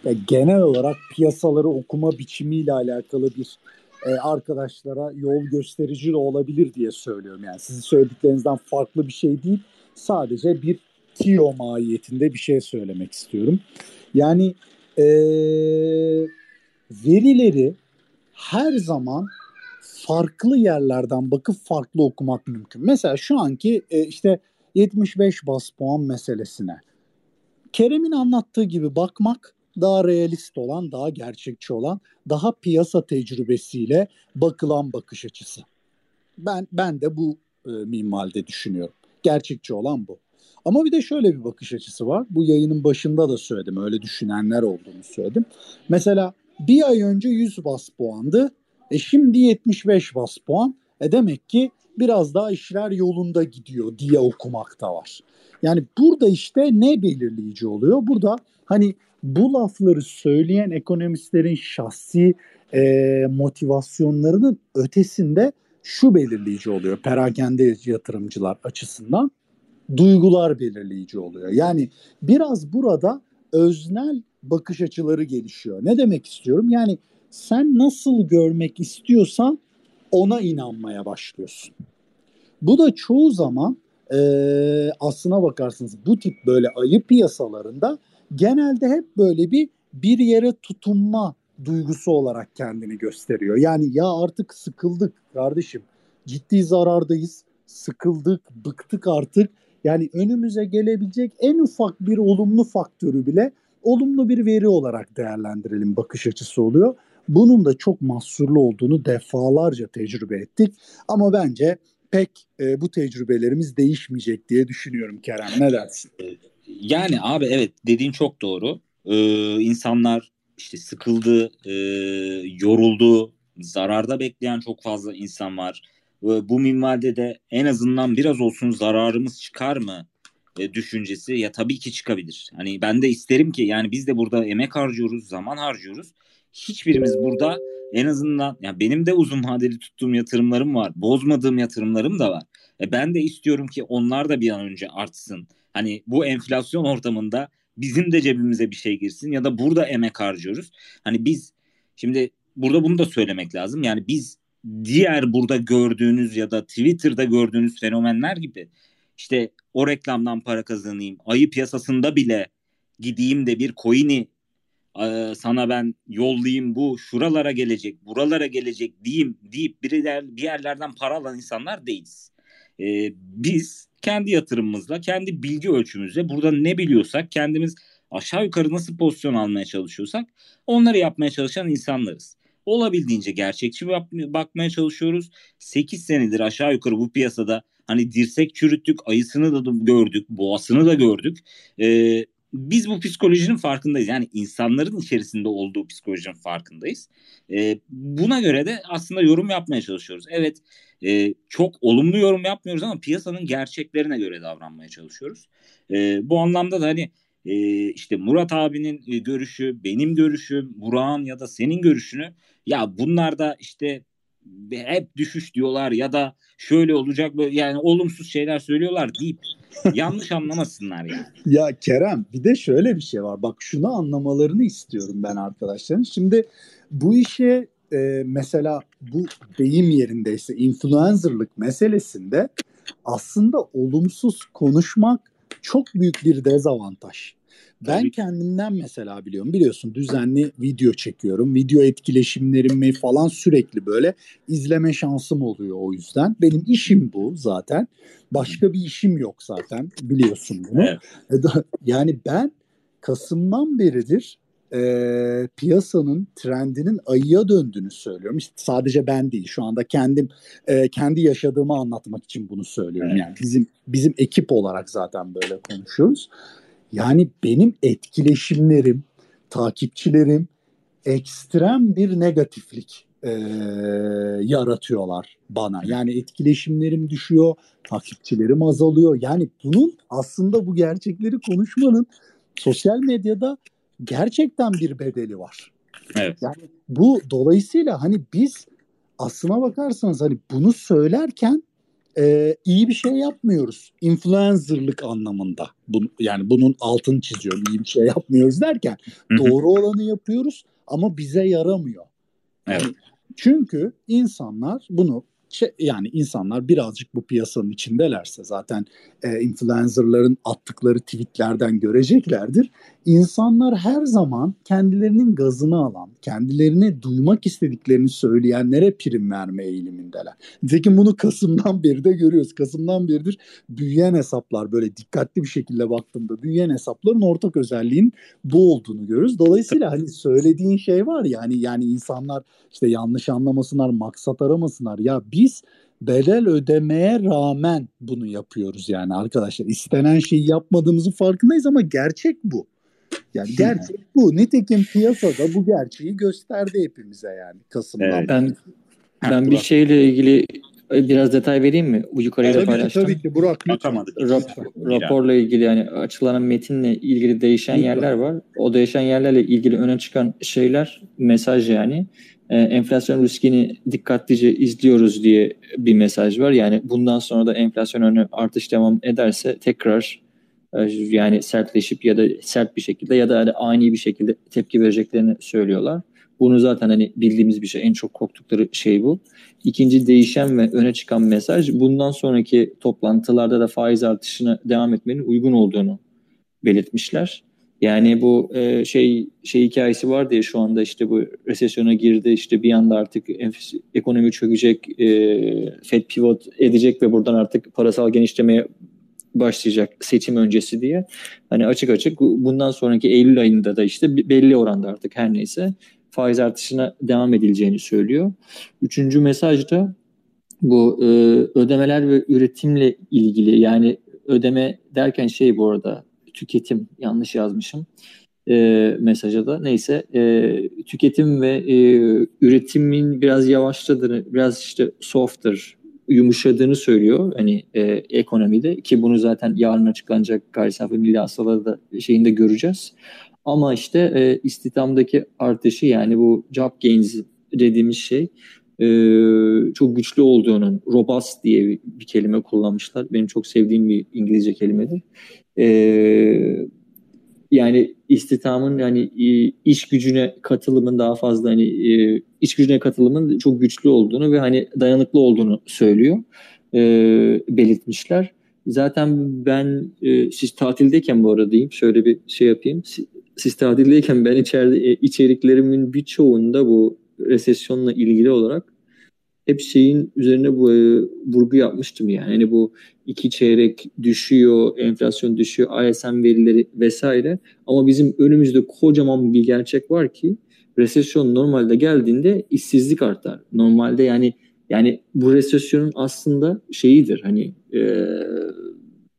e, genel olarak piyasaları okuma biçimiyle alakalı bir e, arkadaşlara yol gösterici de olabilir diye söylüyorum. Yani sizin söylediklerinizden farklı bir şey değil. Sadece bir tiyo mahiyetinde bir şey söylemek istiyorum. Yani e, verileri her zaman farklı yerlerden bakıp farklı okumak mümkün. Mesela şu anki e, işte 75 bas puan meselesine. Kerem'in anlattığı gibi bakmak daha realist olan, daha gerçekçi olan, daha piyasa tecrübesiyle bakılan bakış açısı. Ben ben de bu e, minvalde düşünüyorum. Gerçekçi olan bu. Ama bir de şöyle bir bakış açısı var. Bu yayının başında da söyledim. Öyle düşünenler olduğunu söyledim. Mesela bir ay önce 100 bas puandı. E şimdi 75 bas puan. E demek ki biraz daha işler yolunda gidiyor diye okumak da var. Yani burada işte ne belirleyici oluyor? Burada hani bu lafları söyleyen ekonomistlerin şahsi e, motivasyonlarının ötesinde şu belirleyici oluyor perakende yatırımcılar açısından duygular belirleyici oluyor. Yani biraz burada öznel bakış açıları gelişiyor. Ne demek istiyorum? Yani sen nasıl görmek istiyorsan ona inanmaya başlıyorsun. Bu da çoğu zaman e, aslına bakarsınız bu tip böyle ayı piyasalarında genelde hep böyle bir bir yere tutunma duygusu olarak kendini gösteriyor. Yani ya artık sıkıldık kardeşim. Ciddi zarardayız. Sıkıldık, bıktık artık. Yani önümüze gelebilecek en ufak bir olumlu faktörü bile olumlu bir veri olarak değerlendirelim bakış açısı oluyor. Bunun da çok mahsurlu olduğunu defalarca tecrübe ettik. Ama bence pek e, bu tecrübelerimiz değişmeyecek diye düşünüyorum Kerem. Ne dersin? Yani abi evet dediğin çok doğru. Ee, insanlar işte sıkıldı, e, yoruldu, zararda bekleyen çok fazla insan var. Bu minvalde de en azından biraz olsun zararımız çıkar mı e, düşüncesi ya tabii ki çıkabilir. Hani ben de isterim ki yani biz de burada emek harcıyoruz, zaman harcıyoruz. Hiçbirimiz burada en azından ya benim de uzun vadeli tuttuğum yatırımlarım var. Bozmadığım yatırımlarım da var. E ben de istiyorum ki onlar da bir an önce artsın. Hani bu enflasyon ortamında bizim de cebimize bir şey girsin ya da burada emek harcıyoruz. Hani biz şimdi burada bunu da söylemek lazım. Yani biz diğer burada gördüğünüz ya da Twitter'da gördüğünüz fenomenler gibi işte o reklamdan para kazanayım. Ayı piyasasında bile gideyim de bir coin'i e, sana ben yollayayım bu şuralara gelecek, buralara gelecek diyeyim deyip bir, yer, bir yerlerden para alan insanlar değiliz. Ee, biz kendi yatırımımızla, kendi bilgi ölçümüzle burada ne biliyorsak kendimiz aşağı yukarı nasıl pozisyon almaya çalışıyorsak onları yapmaya çalışan insanlarız. Olabildiğince gerçekçi bakmaya çalışıyoruz. 8 senedir aşağı yukarı bu piyasada hani dirsek çürüttük, ayısını da gördük, boğasını da gördük. Ee, biz bu psikolojinin farkındayız. Yani insanların içerisinde olduğu psikolojinin farkındayız. E, buna göre de aslında yorum yapmaya çalışıyoruz. Evet e, çok olumlu yorum yapmıyoruz ama piyasanın gerçeklerine göre davranmaya çalışıyoruz. E, bu anlamda da hani e, işte Murat abinin e, görüşü, benim görüşüm, Burak'ın ya da senin görüşünü ya bunlar da işte hep düşüş diyorlar ya da şöyle olacak böyle yani olumsuz şeyler söylüyorlar deyip yanlış anlamasınlar yani. *laughs* Ya Kerem bir de şöyle bir şey var. Bak şunu anlamalarını istiyorum ben arkadaşların. Şimdi bu işe e, mesela bu deyim yerindeyse influencerlık meselesinde aslında olumsuz konuşmak çok büyük bir dezavantaj. Ben Tabii. kendimden mesela biliyorum. Biliyorsun düzenli video çekiyorum. Video etkileşimlerimi falan sürekli böyle izleme şansım oluyor o yüzden. Benim işim bu zaten. Başka bir işim yok zaten. Biliyorsun bunu. Evet. E yani ben Kasım'dan beridir e, piyasanın trendinin ayıya döndüğünü söylüyorum. İşte sadece ben değil. Şu anda kendim e, kendi yaşadığımı anlatmak için bunu söylüyorum. Evet. Yani bizim bizim ekip olarak zaten böyle konuşuyoruz. Yani benim etkileşimlerim, takipçilerim ekstrem bir negatiflik e, yaratıyorlar bana. Yani etkileşimlerim düşüyor, takipçilerim azalıyor. Yani bunun aslında bu gerçekleri konuşmanın sosyal medyada gerçekten bir bedeli var. Evet. Yani bu dolayısıyla hani biz aslına bakarsanız hani bunu söylerken e, iyi bir şey yapmıyoruz. Influencerlık anlamında. Bu, yani bunun altını çiziyorum. İyi bir şey yapmıyoruz derken doğru olanı yapıyoruz ama bize yaramıyor. Yani evet. Çünkü insanlar bunu şey, yani insanlar birazcık bu piyasanın içindelerse zaten e, influencerların attıkları tweetlerden göreceklerdir. İnsanlar her zaman kendilerinin gazını alan, kendilerine duymak istediklerini söyleyenlere prim verme eğilimindeler. Nitekim bunu Kasım'dan beri de görüyoruz. Kasım'dan beridir büyüyen hesaplar böyle dikkatli bir şekilde baktığımda büyüyen hesapların ortak özelliğin bu olduğunu görüyoruz. Dolayısıyla hani söylediğin şey var ya hani yani insanlar işte yanlış anlamasınlar, maksat aramasınlar. Ya biz bedel ödemeye rağmen bunu yapıyoruz yani arkadaşlar. İstenen şeyi yapmadığımızın farkındayız ama gerçek bu. Yani gerçek bu. Nitekim piyasada bu gerçeği gösterdi hepimize yani Kasım'dan. Evet. Ben ben bir şeyle ilgili biraz detay vereyim mi? Yukarıya da paylaştım. Tabii ki Burak. Rap, raporla ilgili yani açıklanan metinle ilgili değişen yerler var. O değişen yerlerle ilgili öne çıkan şeyler mesaj yani. E, enflasyon riskini dikkatlice izliyoruz diye bir mesaj var. Yani bundan sonra da enflasyon önü artış devam ederse tekrar e, yani sertleşip ya da sert bir şekilde ya da hani ani bir şekilde tepki vereceklerini söylüyorlar. Bunu zaten hani bildiğimiz bir şey. En çok korktukları şey bu. İkinci değişen ve öne çıkan mesaj bundan sonraki toplantılarda da faiz artışına devam etmenin uygun olduğunu belirtmişler. Yani bu e, şey şey hikayesi var diye şu anda işte bu resesyona girdi işte bir anda artık ekonomi çökecek, e, Fed pivot edecek ve buradan artık parasal genişlemeye başlayacak seçim öncesi diye. Hani açık açık bundan sonraki Eylül ayında da işte belli oranda artık her neyse faiz artışına devam edileceğini söylüyor. Üçüncü mesaj da bu e, ödemeler ve üretimle ilgili yani ödeme derken şey bu arada tüketim yanlış yazmışım e, mesaja da. Neyse e, tüketim ve e, üretimin biraz yavaşladığını, biraz işte softer, yumuşadığını söylüyor hani e, ekonomide ki bunu zaten yarın açıklanacak gayri safi milli hasılaları da şeyinde göreceğiz. Ama işte e, istihdamdaki artışı yani bu job gains dediğimiz şey e, çok güçlü olduğunun robust diye bir, bir kelime kullanmışlar. Benim çok sevdiğim bir İngilizce kelimedir. E, yani istihdamın yani e, iş gücüne katılımın daha fazla hani e, iş gücüne katılımın çok güçlü olduğunu ve hani dayanıklı olduğunu söylüyor. E, belirtmişler. Zaten ben e, siz tatildeyken bu arada diyeyim şöyle bir şey yapayım siz tatildeyken ben içeride e, içeriklerimin birçoğunda bu resesyonla ilgili olarak hep şeyin üzerine bu e, vurgu yapmıştım yani. yani bu iki çeyrek düşüyor, enflasyon düşüyor, ISM verileri vesaire. Ama bizim önümüzde kocaman bir gerçek var ki resesyon normalde geldiğinde işsizlik artar. Normalde yani yani bu resesyonun aslında şeyidir hani e,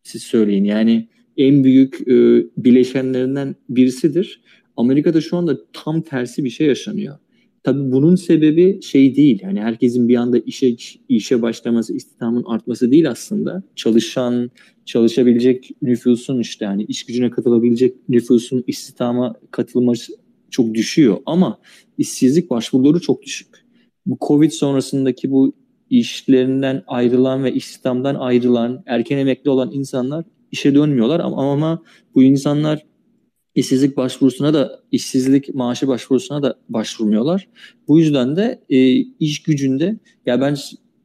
siz söyleyin yani en büyük e, bileşenlerinden birisidir. Amerika'da şu anda tam tersi bir şey yaşanıyor. Tabii bunun sebebi şey değil. Yani herkesin bir anda işe işe başlaması, istihdamın artması değil aslında. Çalışan, çalışabilecek nüfusun işte yani iş gücüne katılabilecek nüfusun istihdama katılması çok düşüyor ama işsizlik başvuruları çok düşük. Bu Covid sonrasındaki bu işlerinden ayrılan ve istihdamdan ayrılan, erken emekli olan insanlar işe dönmüyorlar ama, ama bu insanlar işsizlik başvurusuna da işsizlik maaşı başvurusuna da başvurmuyorlar. Bu yüzden de e, iş gücünde ya ben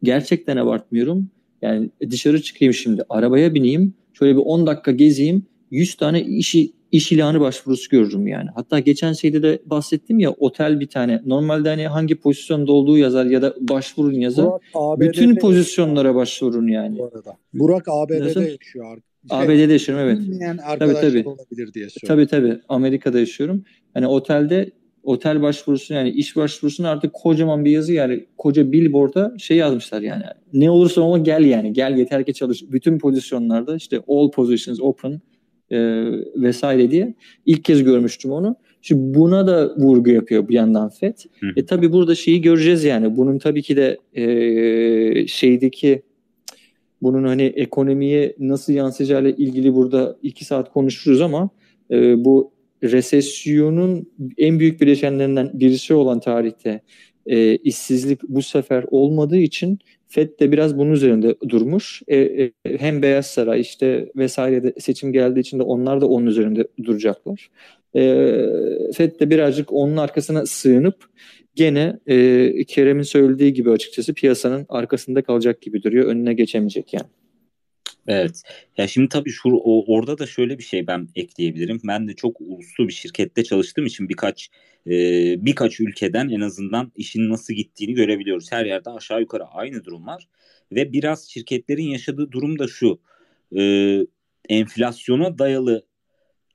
gerçekten abartmıyorum. Yani dışarı çıkayım şimdi arabaya bineyim şöyle bir 10 dakika gezeyim 100 tane işi iş ilanı başvurusu görürüm yani. Hatta geçen şeyde de bahsettim ya otel bir tane. Normalde hani hangi pozisyonda olduğu yazar ya da başvurun yazar. Burak, Bütün pozisyonlara başvurun yani. Bu arada. Burak ABD'de Nasıl? yaşıyor şey, ABD'de yaşıyorum evet. Bilmeyen tabii, tabii. olabilir diye söylüyorum. Tabii tabii. Amerika'da yaşıyorum. Hani otelde otel başvurusu yani iş başvurusuna artık kocaman bir yazı yani koca billboard'a şey yazmışlar yani. Ne olursa ama gel yani. Gel yeter ki çalış. Bütün pozisyonlarda işte all positions open e, vesaire diye ilk kez görmüştüm onu. Şimdi buna da vurgu yapıyor bir yandan FED. Hı. E tabii burada şeyi göreceğiz yani. Bunun tabii ki de e, şeydeki bunun hani ekonomiye nasıl yansıyacağıyla ilgili burada iki saat konuşuruz ama e, bu resesyonun en büyük bileşenlerinden birisi olan tarihte e, işsizlik bu sefer olmadığı için FED de biraz bunun üzerinde durmuş. E, e, hem Beyaz Saray işte vesaire de seçim geldiği için de onlar da onun üzerinde duracaklar. E, FED de birazcık onun arkasına sığınıp gene e, Kerem'in söylediği gibi açıkçası piyasanın arkasında kalacak gibi duruyor. Önüne geçemeyecek yani. Evet. Ya şimdi tabii şu o, orada da şöyle bir şey ben ekleyebilirim. Ben de çok uluslu bir şirkette çalıştığım için birkaç e, birkaç ülkeden en azından işin nasıl gittiğini görebiliyoruz. Her yerde aşağı yukarı aynı durum var ve biraz şirketlerin yaşadığı durum da şu. E, enflasyona dayalı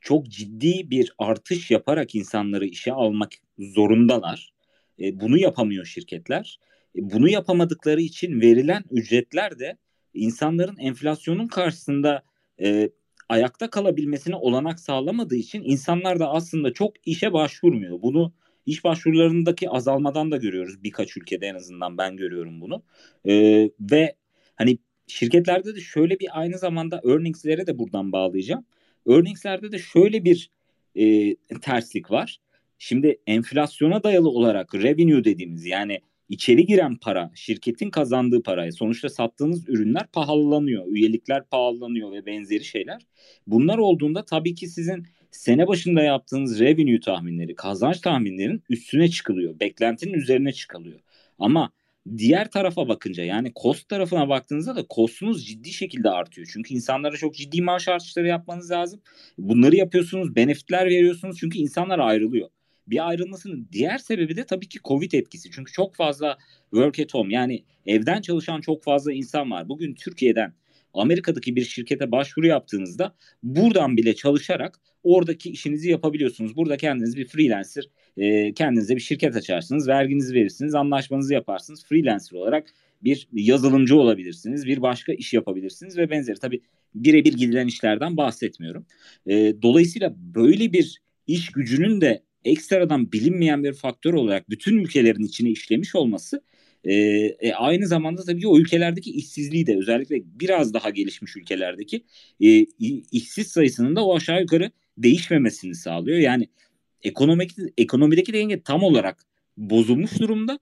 çok ciddi bir artış yaparak insanları işe almak zorundalar. E, bunu yapamıyor şirketler. E, bunu yapamadıkları için verilen ücretler de insanların enflasyonun karşısında e, ayakta kalabilmesine olanak sağlamadığı için insanlar da aslında çok işe başvurmuyor. Bunu iş başvurularındaki azalmadan da görüyoruz birkaç ülkede en azından ben görüyorum bunu. E, ve hani şirketlerde de şöyle bir aynı zamanda earnings'lere de buradan bağlayacağım. Earnings'lerde de şöyle bir e, terslik var Şimdi enflasyona dayalı olarak revenue dediğimiz yani içeri giren para, şirketin kazandığı parayı sonuçta sattığınız ürünler pahalanıyor, üyelikler pahalanıyor ve benzeri şeyler. Bunlar olduğunda tabii ki sizin sene başında yaptığınız revenue tahminleri, kazanç tahminlerin üstüne çıkılıyor. Beklentinin üzerine çıkılıyor. Ama diğer tarafa bakınca yani cost tarafına baktığınızda da cost'unuz ciddi şekilde artıyor. Çünkü insanlara çok ciddi maaş artışları yapmanız lazım. Bunları yapıyorsunuz, benefitler veriyorsunuz çünkü insanlar ayrılıyor. Bir ayrılmasının diğer sebebi de tabii ki Covid etkisi. Çünkü çok fazla work at home yani evden çalışan çok fazla insan var. Bugün Türkiye'den Amerika'daki bir şirkete başvuru yaptığınızda buradan bile çalışarak oradaki işinizi yapabiliyorsunuz. Burada kendiniz bir freelancer, e, kendinize bir şirket açarsınız, verginizi verirsiniz, anlaşmanızı yaparsınız. Freelancer olarak bir yazılımcı olabilirsiniz, bir başka iş yapabilirsiniz ve benzeri. Tabii birebir gidilen işlerden bahsetmiyorum. E, dolayısıyla böyle bir iş gücünün de ekstradan bilinmeyen bir faktör olarak bütün ülkelerin içine işlemiş olması e, e, aynı zamanda tabii ki o ülkelerdeki işsizliği de özellikle biraz daha gelişmiş ülkelerdeki e, işsiz sayısının da o aşağı yukarı değişmemesini sağlıyor. Yani ekonomik ekonomideki denge tam olarak bozulmuş durumda.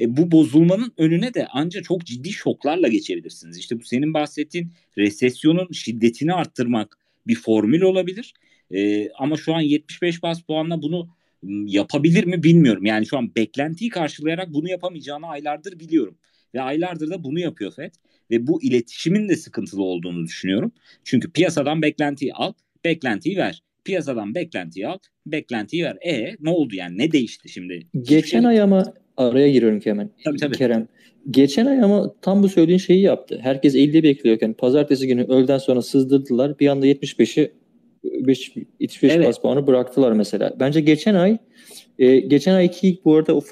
E, bu bozulmanın önüne de ancak çok ciddi şoklarla geçebilirsiniz. İşte bu senin bahsettiğin resesyonun şiddetini arttırmak bir formül olabilir. E, ama şu an 75 bas puanla bunu yapabilir mi bilmiyorum. Yani şu an beklentiyi karşılayarak bunu yapamayacağını aylardır biliyorum. Ve aylardır da bunu yapıyor FED. Ve bu iletişimin de sıkıntılı olduğunu düşünüyorum. Çünkü piyasadan beklentiyi al, beklentiyi ver. Piyasadan beklentiyi al, beklentiyi ver. E ne oldu yani? Ne değişti şimdi? Geçen ay ama araya giriyorum ki hemen. Tabii, tabii. Kerem. Geçen ay ama tam bu söylediğin şeyi yaptı. Herkes 50 bekliyorken pazartesi günü öğleden sonra sızdırdılar. Bir anda 75'i 5 75 evet. bas puanı bıraktılar mesela. Bence geçen ay e, geçen ay iki bu arada o,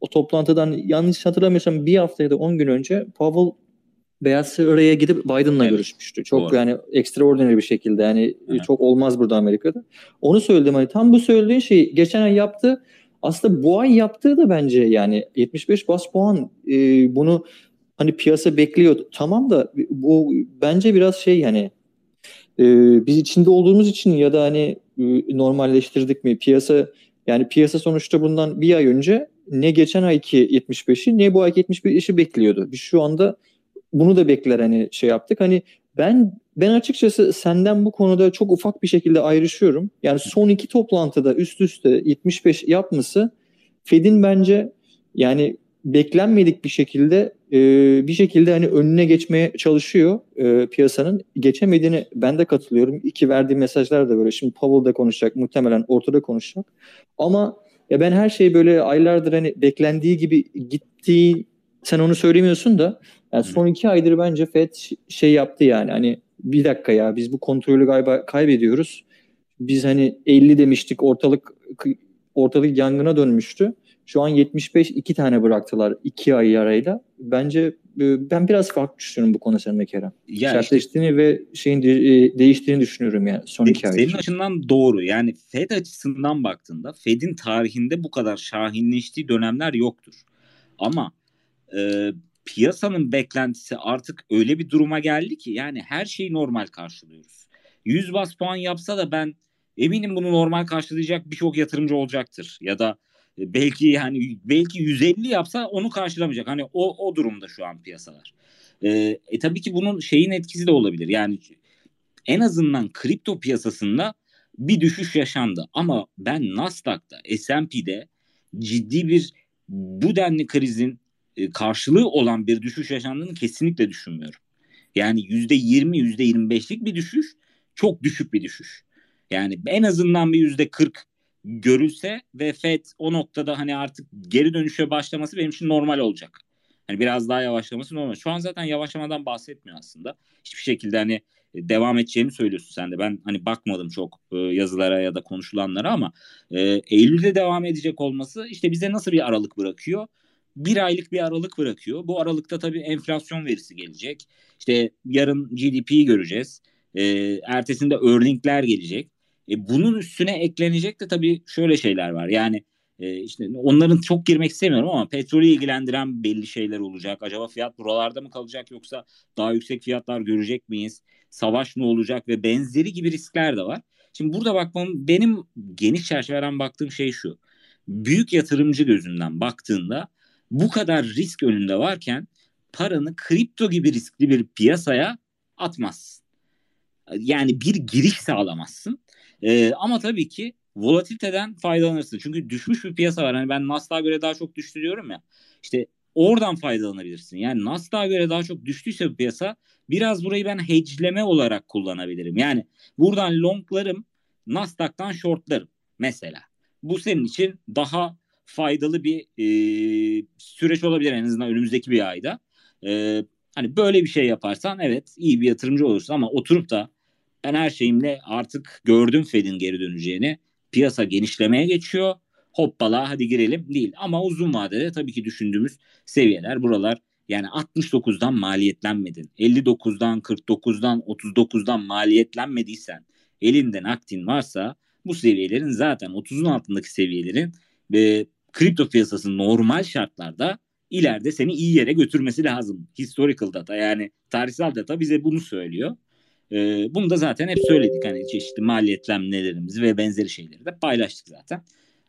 o toplantıdan yanlış hatırlamıyorsam bir hafta ya da 10 gün önce Powell Beyaz Saray'a gidip Biden'la evet. görüşmüştü. Çok Doğru. yani extraordinary bir şekilde yani evet. çok olmaz burada Amerika'da. Onu söyledim hani tam bu söylediğin şeyi geçen ay yaptı. Aslında bu ay yaptığı da bence yani 75 bas puan e, bunu hani piyasa bekliyor. Tamam da bu bence biraz şey yani e, biz içinde olduğumuz için ya da hani e, normalleştirdik mi piyasa yani piyasa sonuçta bundan bir ay önce ne geçen ayki 75'i ne bu ayki 75'i bekliyordu. Biz şu anda bunu da bekler hani şey yaptık. Hani ben ben açıkçası senden bu konuda çok ufak bir şekilde ayrışıyorum. Yani son iki toplantıda üst üste 75 yapması Fed'in bence yani beklenmedik bir şekilde e, bir şekilde hani önüne geçmeye çalışıyor e, piyasanın. Geçemediğini ben de katılıyorum. İki verdiği mesajlar da böyle. Şimdi Powell da konuşacak. Muhtemelen ortada konuşacak. Ama ya ben her şey böyle aylardır hani beklendiği gibi gittiği sen onu söylemiyorsun da yani son iki aydır bence Fed şey yaptı yani hani bir dakika ya biz bu kontrolü galiba kaybediyoruz. Biz hani 50 demiştik ortalık ortalık yangına dönmüştü. Şu an 75 iki tane bıraktılar iki ay arayla. Bence e, ben biraz farklı düşünüyorum bu konu seninle Kerem. Ya Sertleştiğini işte, ve şeyin de, değiştiğini düşünüyorum yani son iki ay. Senin açından doğru. Yani Fed açısından baktığında Fed'in tarihinde bu kadar şahinleştiği dönemler yoktur. Ama e, piyasanın beklentisi artık öyle bir duruma geldi ki yani her şeyi normal karşılıyoruz. 100 bas puan yapsa da ben eminim bunu normal karşılayacak birçok yatırımcı olacaktır. Ya da e, belki yani belki 150 yapsa onu karşılamayacak. Hani o o durumda şu an piyasalar. E, e tabii ki bunun şeyin etkisi de olabilir. Yani en azından kripto piyasasında bir düşüş yaşandı. Ama ben Nasdaq'ta, S&P'de ciddi bir bu denli krizin e, karşılığı olan bir düşüş yaşandığını kesinlikle düşünmüyorum. Yani yüzde yirmi, yüzde yirmi beşlik bir düşüş çok düşük bir düşüş. Yani en azından bir yüzde kırk görülse ve FED o noktada hani artık geri dönüşe başlaması benim için normal olacak. Hani biraz daha yavaşlaması normal. Şu an zaten yavaşlamadan bahsetmiyor aslında. Hiçbir şekilde hani e, devam edeceğini söylüyorsun sen de. Ben hani bakmadım çok e, yazılara ya da konuşulanlara ama e, Eylül'de devam edecek olması işte bize nasıl bir aralık bırakıyor? Bir aylık bir aralık bırakıyor. Bu aralıkta tabii enflasyon verisi gelecek. İşte yarın GDP'yi göreceğiz. E, ertesinde earningler gelecek. E, bunun üstüne eklenecek de tabii şöyle şeyler var. Yani e, işte onların çok girmek istemiyorum ama petrolü ilgilendiren belli şeyler olacak. Acaba fiyat buralarda mı kalacak yoksa daha yüksek fiyatlar görecek miyiz? Savaş ne olacak ve benzeri gibi riskler de var. Şimdi burada bakmam benim geniş çerçeveden baktığım şey şu. Büyük yatırımcı gözünden baktığında bu kadar risk önünde varken paranı kripto gibi riskli bir piyasaya atmazsın. Yani bir giriş sağlamazsın. Ee, ama tabii ki volatiliteden faydalanırsın. Çünkü düşmüş bir piyasa var. Hani ben Nasdaq'a göre daha çok düştü diyorum ya. İşte oradan faydalanabilirsin. Yani Nasdaq'a göre daha çok düştüyse bir piyasa biraz burayı ben hedgeleme olarak kullanabilirim. Yani buradan longlarım Nasdaq'tan shortlarım mesela. Bu senin için daha faydalı bir e, süreç olabilir en azından önümüzdeki bir ayda. E, hani böyle bir şey yaparsan evet iyi bir yatırımcı olursun ama oturup da ben her şeyimle artık gördüm Fed'in geri döneceğini. Piyasa genişlemeye geçiyor. Hoppala hadi girelim değil. Ama uzun vadede tabii ki düşündüğümüz seviyeler buralar. Yani 69'dan maliyetlenmedin. 59'dan 49'dan 39'dan maliyetlenmediysen elinde nakdin varsa bu seviyelerin zaten 30'un altındaki seviyelerin ve kripto piyasası normal şartlarda ileride seni iyi yere götürmesi lazım. Historical data yani tarihsel data bize bunu söylüyor. Ee, bunu da zaten hep söyledik hani çeşitli maliyetlenmelerimizi ve benzeri şeyleri de paylaştık zaten.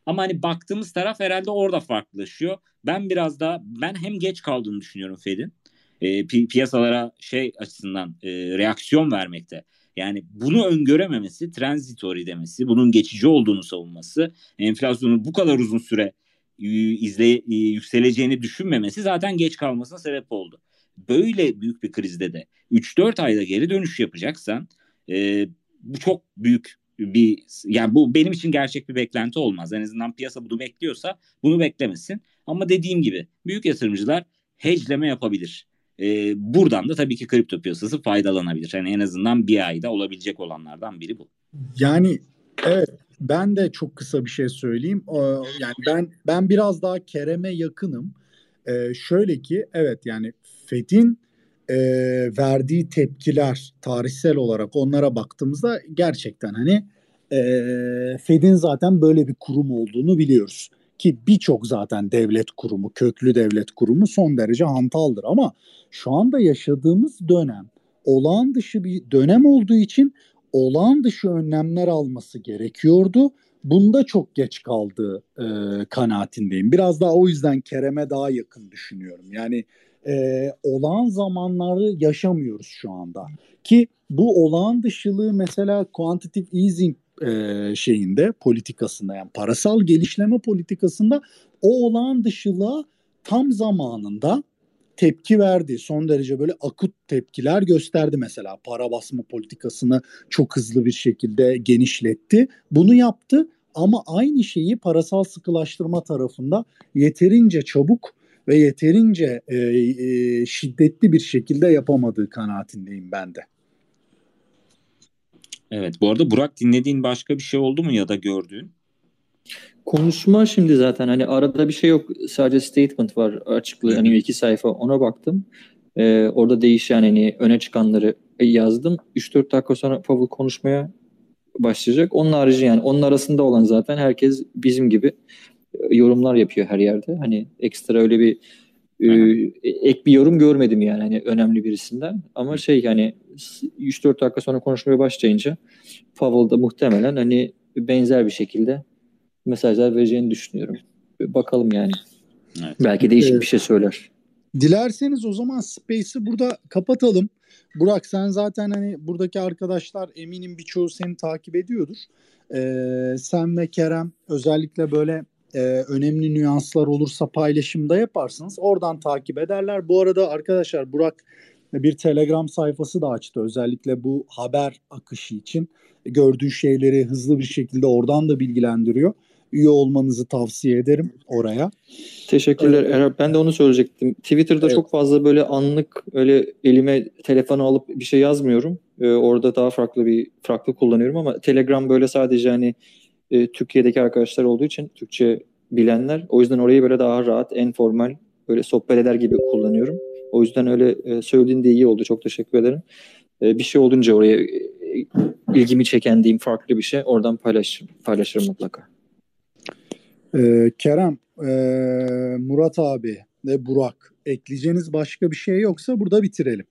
Ama hani baktığımız taraf herhalde orada farklılaşıyor. Ben biraz da ben hem geç kaldığını düşünüyorum Fed'in. E, pi- piyasalara şey açısından e, reaksiyon vermekte. Yani bunu öngörememesi, transitory demesi, bunun geçici olduğunu savunması, enflasyonun bu kadar uzun süre izle, yükseleceğini düşünmemesi zaten geç kalmasına sebep oldu. Böyle büyük bir krizde de 3-4 ayda geri dönüş yapacaksan e, bu çok büyük bir yani bu benim için gerçek bir beklenti olmaz. En azından piyasa bunu bekliyorsa bunu beklemesin. Ama dediğim gibi büyük yatırımcılar hedgeleme yapabilir. Ee, buradan da tabii ki kripto piyasası faydalanabilir. Yani en azından bir ayda olabilecek olanlardan biri bu. Yani evet ben de çok kısa bir şey söyleyeyim. Yani ben ben biraz daha Kerem'e yakınım. Ee, şöyle ki evet yani Fed'in e, verdiği tepkiler tarihsel olarak onlara baktığımızda gerçekten hani e, Fed'in zaten böyle bir kurum olduğunu biliyoruz. Ki birçok zaten devlet kurumu, köklü devlet kurumu son derece hantaldır. Ama şu anda yaşadığımız dönem olağan dışı bir dönem olduğu için olağan dışı önlemler alması gerekiyordu. Bunda çok geç kaldığı e, kanaatindeyim. Biraz daha o yüzden Kerem'e daha yakın düşünüyorum. Yani e, olağan zamanları yaşamıyoruz şu anda. Ki bu olağan dışılığı mesela quantitative easing e, şeyinde politikasında yani parasal gelişleme politikasında o olağan dışılığa tam zamanında tepki verdi. Son derece böyle akut tepkiler gösterdi mesela. Para basma politikasını çok hızlı bir şekilde genişletti. Bunu yaptı ama aynı şeyi parasal sıkılaştırma tarafında yeterince çabuk ve yeterince e, e, şiddetli bir şekilde yapamadığı kanaatindeyim ben de. Evet bu arada Burak dinlediğin başka bir şey oldu mu ya da gördüğün? Konuşma şimdi zaten hani arada bir şey yok sadece statement var açıklığı hani iki sayfa ona baktım. Ee, orada değişen hani öne çıkanları yazdım. 3-4 dakika sonra Pavel konuşmaya başlayacak. Onun harici yani onun arasında olan zaten herkes bizim gibi yorumlar yapıyor her yerde. Hani ekstra öyle bir e, ek bir yorum görmedim yani hani önemli birisinden. Ama şey hani 3-4 dakika sonra konuşmaya başlayınca Pavel da muhtemelen hani benzer bir şekilde mesajlar vereceğini düşünüyorum. Bakalım yani. Evet. Belki değişik bir şey söyler. Dilerseniz o zaman Space'i burada kapatalım. Burak sen zaten hani buradaki arkadaşlar eminim birçoğu seni takip ediyordur. Ee, sen ve Kerem özellikle böyle e, önemli nüanslar olursa paylaşımda yaparsınız. Oradan takip ederler. Bu arada arkadaşlar Burak bir Telegram sayfası da açtı. Özellikle bu haber akışı için gördüğü şeyleri hızlı bir şekilde oradan da bilgilendiriyor. Üye olmanızı tavsiye ederim oraya. Teşekkürler evet. Ben de onu söyleyecektim. Twitter'da evet. çok fazla böyle anlık öyle elime telefonu alıp bir şey yazmıyorum. Ee, orada daha farklı bir farklı kullanıyorum ama Telegram böyle sadece hani e, Türkiye'deki arkadaşlar olduğu için Türkçe bilenler. O yüzden orayı böyle daha rahat, en formal böyle sohbet eder gibi kullanıyorum. O yüzden öyle e, söylediğin de iyi oldu. Çok teşekkür ederim. E, bir şey olunca oraya e, ilgimi çeken diyeyim farklı bir şey oradan paylaş, paylaşırım mutlaka. Ee, Kerem, e, Murat abi ve Burak ekleyeceğiniz başka bir şey yoksa burada bitirelim.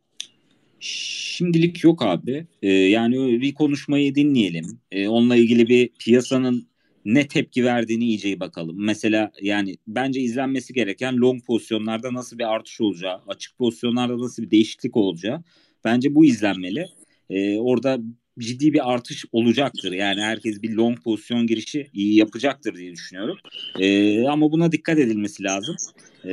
Şimdilik yok abi. Ee, yani bir konuşmayı dinleyelim. Ee, onunla ilgili bir piyasanın ne tepki verdiğini iyice bakalım. Mesela yani bence izlenmesi gereken long pozisyonlarda nasıl bir artış olacağı, açık pozisyonlarda nasıl bir değişiklik olacağı. Bence bu izlenmeli. Ee, orada ciddi bir artış olacaktır. Yani herkes bir long pozisyon girişi iyi yapacaktır diye düşünüyorum. Ee, ama buna dikkat edilmesi lazım. Ee,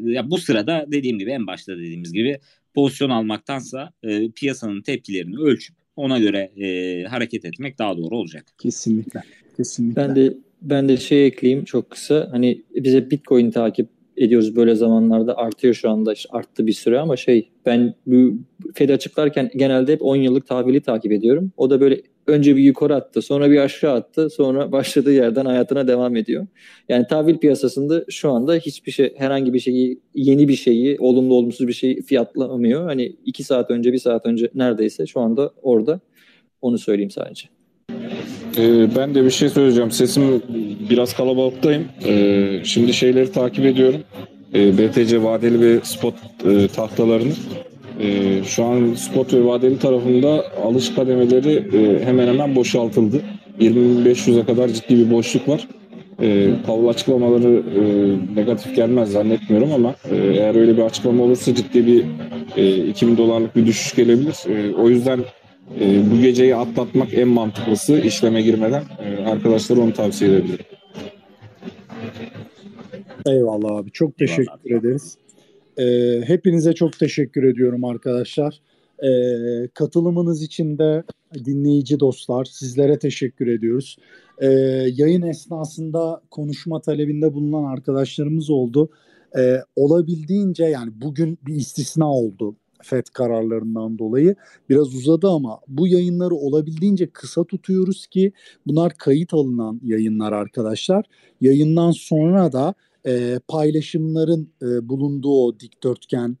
ya bu sırada dediğim gibi en başta dediğimiz gibi pozisyon almaktansa e, piyasanın tepkilerini ölçüp ona göre e, hareket etmek daha doğru olacak. Kesinlikle. Kesinlikle. Ben de ben de şey ekleyeyim çok kısa. Hani bize Bitcoin takip ediyoruz böyle zamanlarda artıyor şu anda işte arttı bir süre ama şey ben bu Fed açıklarken genelde hep 10 yıllık tahvili takip ediyorum. O da böyle önce bir yukarı attı sonra bir aşağı attı sonra *laughs* başladığı yerden hayatına devam ediyor. Yani tahvil piyasasında şu anda hiçbir şey herhangi bir şeyi yeni bir şeyi olumlu olumsuz bir şey fiyatlamıyor. Hani 2 saat önce bir saat önce neredeyse şu anda orada onu söyleyeyim sadece. Ee, ben de bir şey söyleyeceğim. Sesim biraz kalabalıktayım. Ee, şimdi şeyleri takip ediyorum. Ee, BTC vadeli ve spot e, tahtalarını. Ee, şu an spot ve vadeli tarafında alış kademeleri e, hemen hemen boşaltıldı. 2500'e kadar ciddi bir boşluk var. E, Powell açıklamaları e, negatif gelmez zannetmiyorum ama e, eğer öyle bir açıklama olursa ciddi bir e, 2000 dolarlık bir düşüş gelebilir. E, o yüzden e, bu geceyi atlatmak en mantıklısı işleme girmeden. E, arkadaşlara onu tavsiye edebilirim. Eyvallah abi. Çok teşekkür Eyvallah. ederiz. Ee, hepinize çok teşekkür ediyorum arkadaşlar. Ee, katılımınız için de dinleyici dostlar sizlere teşekkür ediyoruz. Ee, yayın esnasında konuşma talebinde bulunan arkadaşlarımız oldu. Ee, olabildiğince yani bugün bir istisna oldu FED kararlarından dolayı biraz uzadı ama bu yayınları olabildiğince kısa tutuyoruz ki bunlar kayıt alınan yayınlar arkadaşlar. Yayından sonra da e, paylaşımların e, bulunduğu o dikdörtgen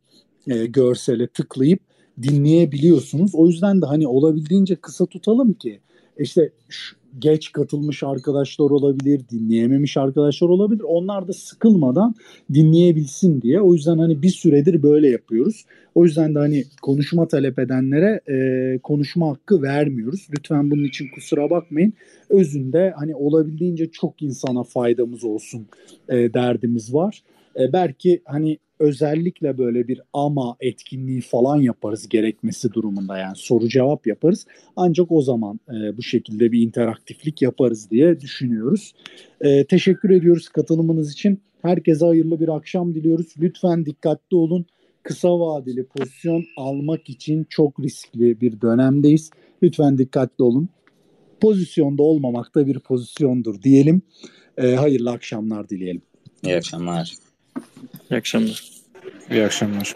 e, görsele tıklayıp dinleyebiliyorsunuz. O yüzden de hani olabildiğince kısa tutalım ki işte şu, geç katılmış arkadaşlar olabilir, dinleyememiş arkadaşlar olabilir. Onlar da sıkılmadan dinleyebilsin diye. O yüzden hani bir süredir böyle yapıyoruz. O yüzden de hani konuşma talep edenlere e, konuşma hakkı vermiyoruz. Lütfen bunun için kusura bakmayın. Özünde hani olabildiğince çok insana faydamız olsun e, derdimiz var. E, belki hani özellikle böyle bir ama etkinliği falan yaparız gerekmesi durumunda yani soru cevap yaparız. Ancak o zaman e, bu şekilde bir interaktiflik yaparız diye düşünüyoruz. E, teşekkür ediyoruz katılımınız için. Herkese hayırlı bir akşam diliyoruz. Lütfen dikkatli olun. Kısa vadeli pozisyon almak için çok riskli bir dönemdeyiz. Lütfen dikkatli olun. Pozisyonda olmamak da bir pozisyondur diyelim. E, hayırlı akşamlar dileyelim. İyi akşamlar. İyi akşamlar. İyi akşamlar.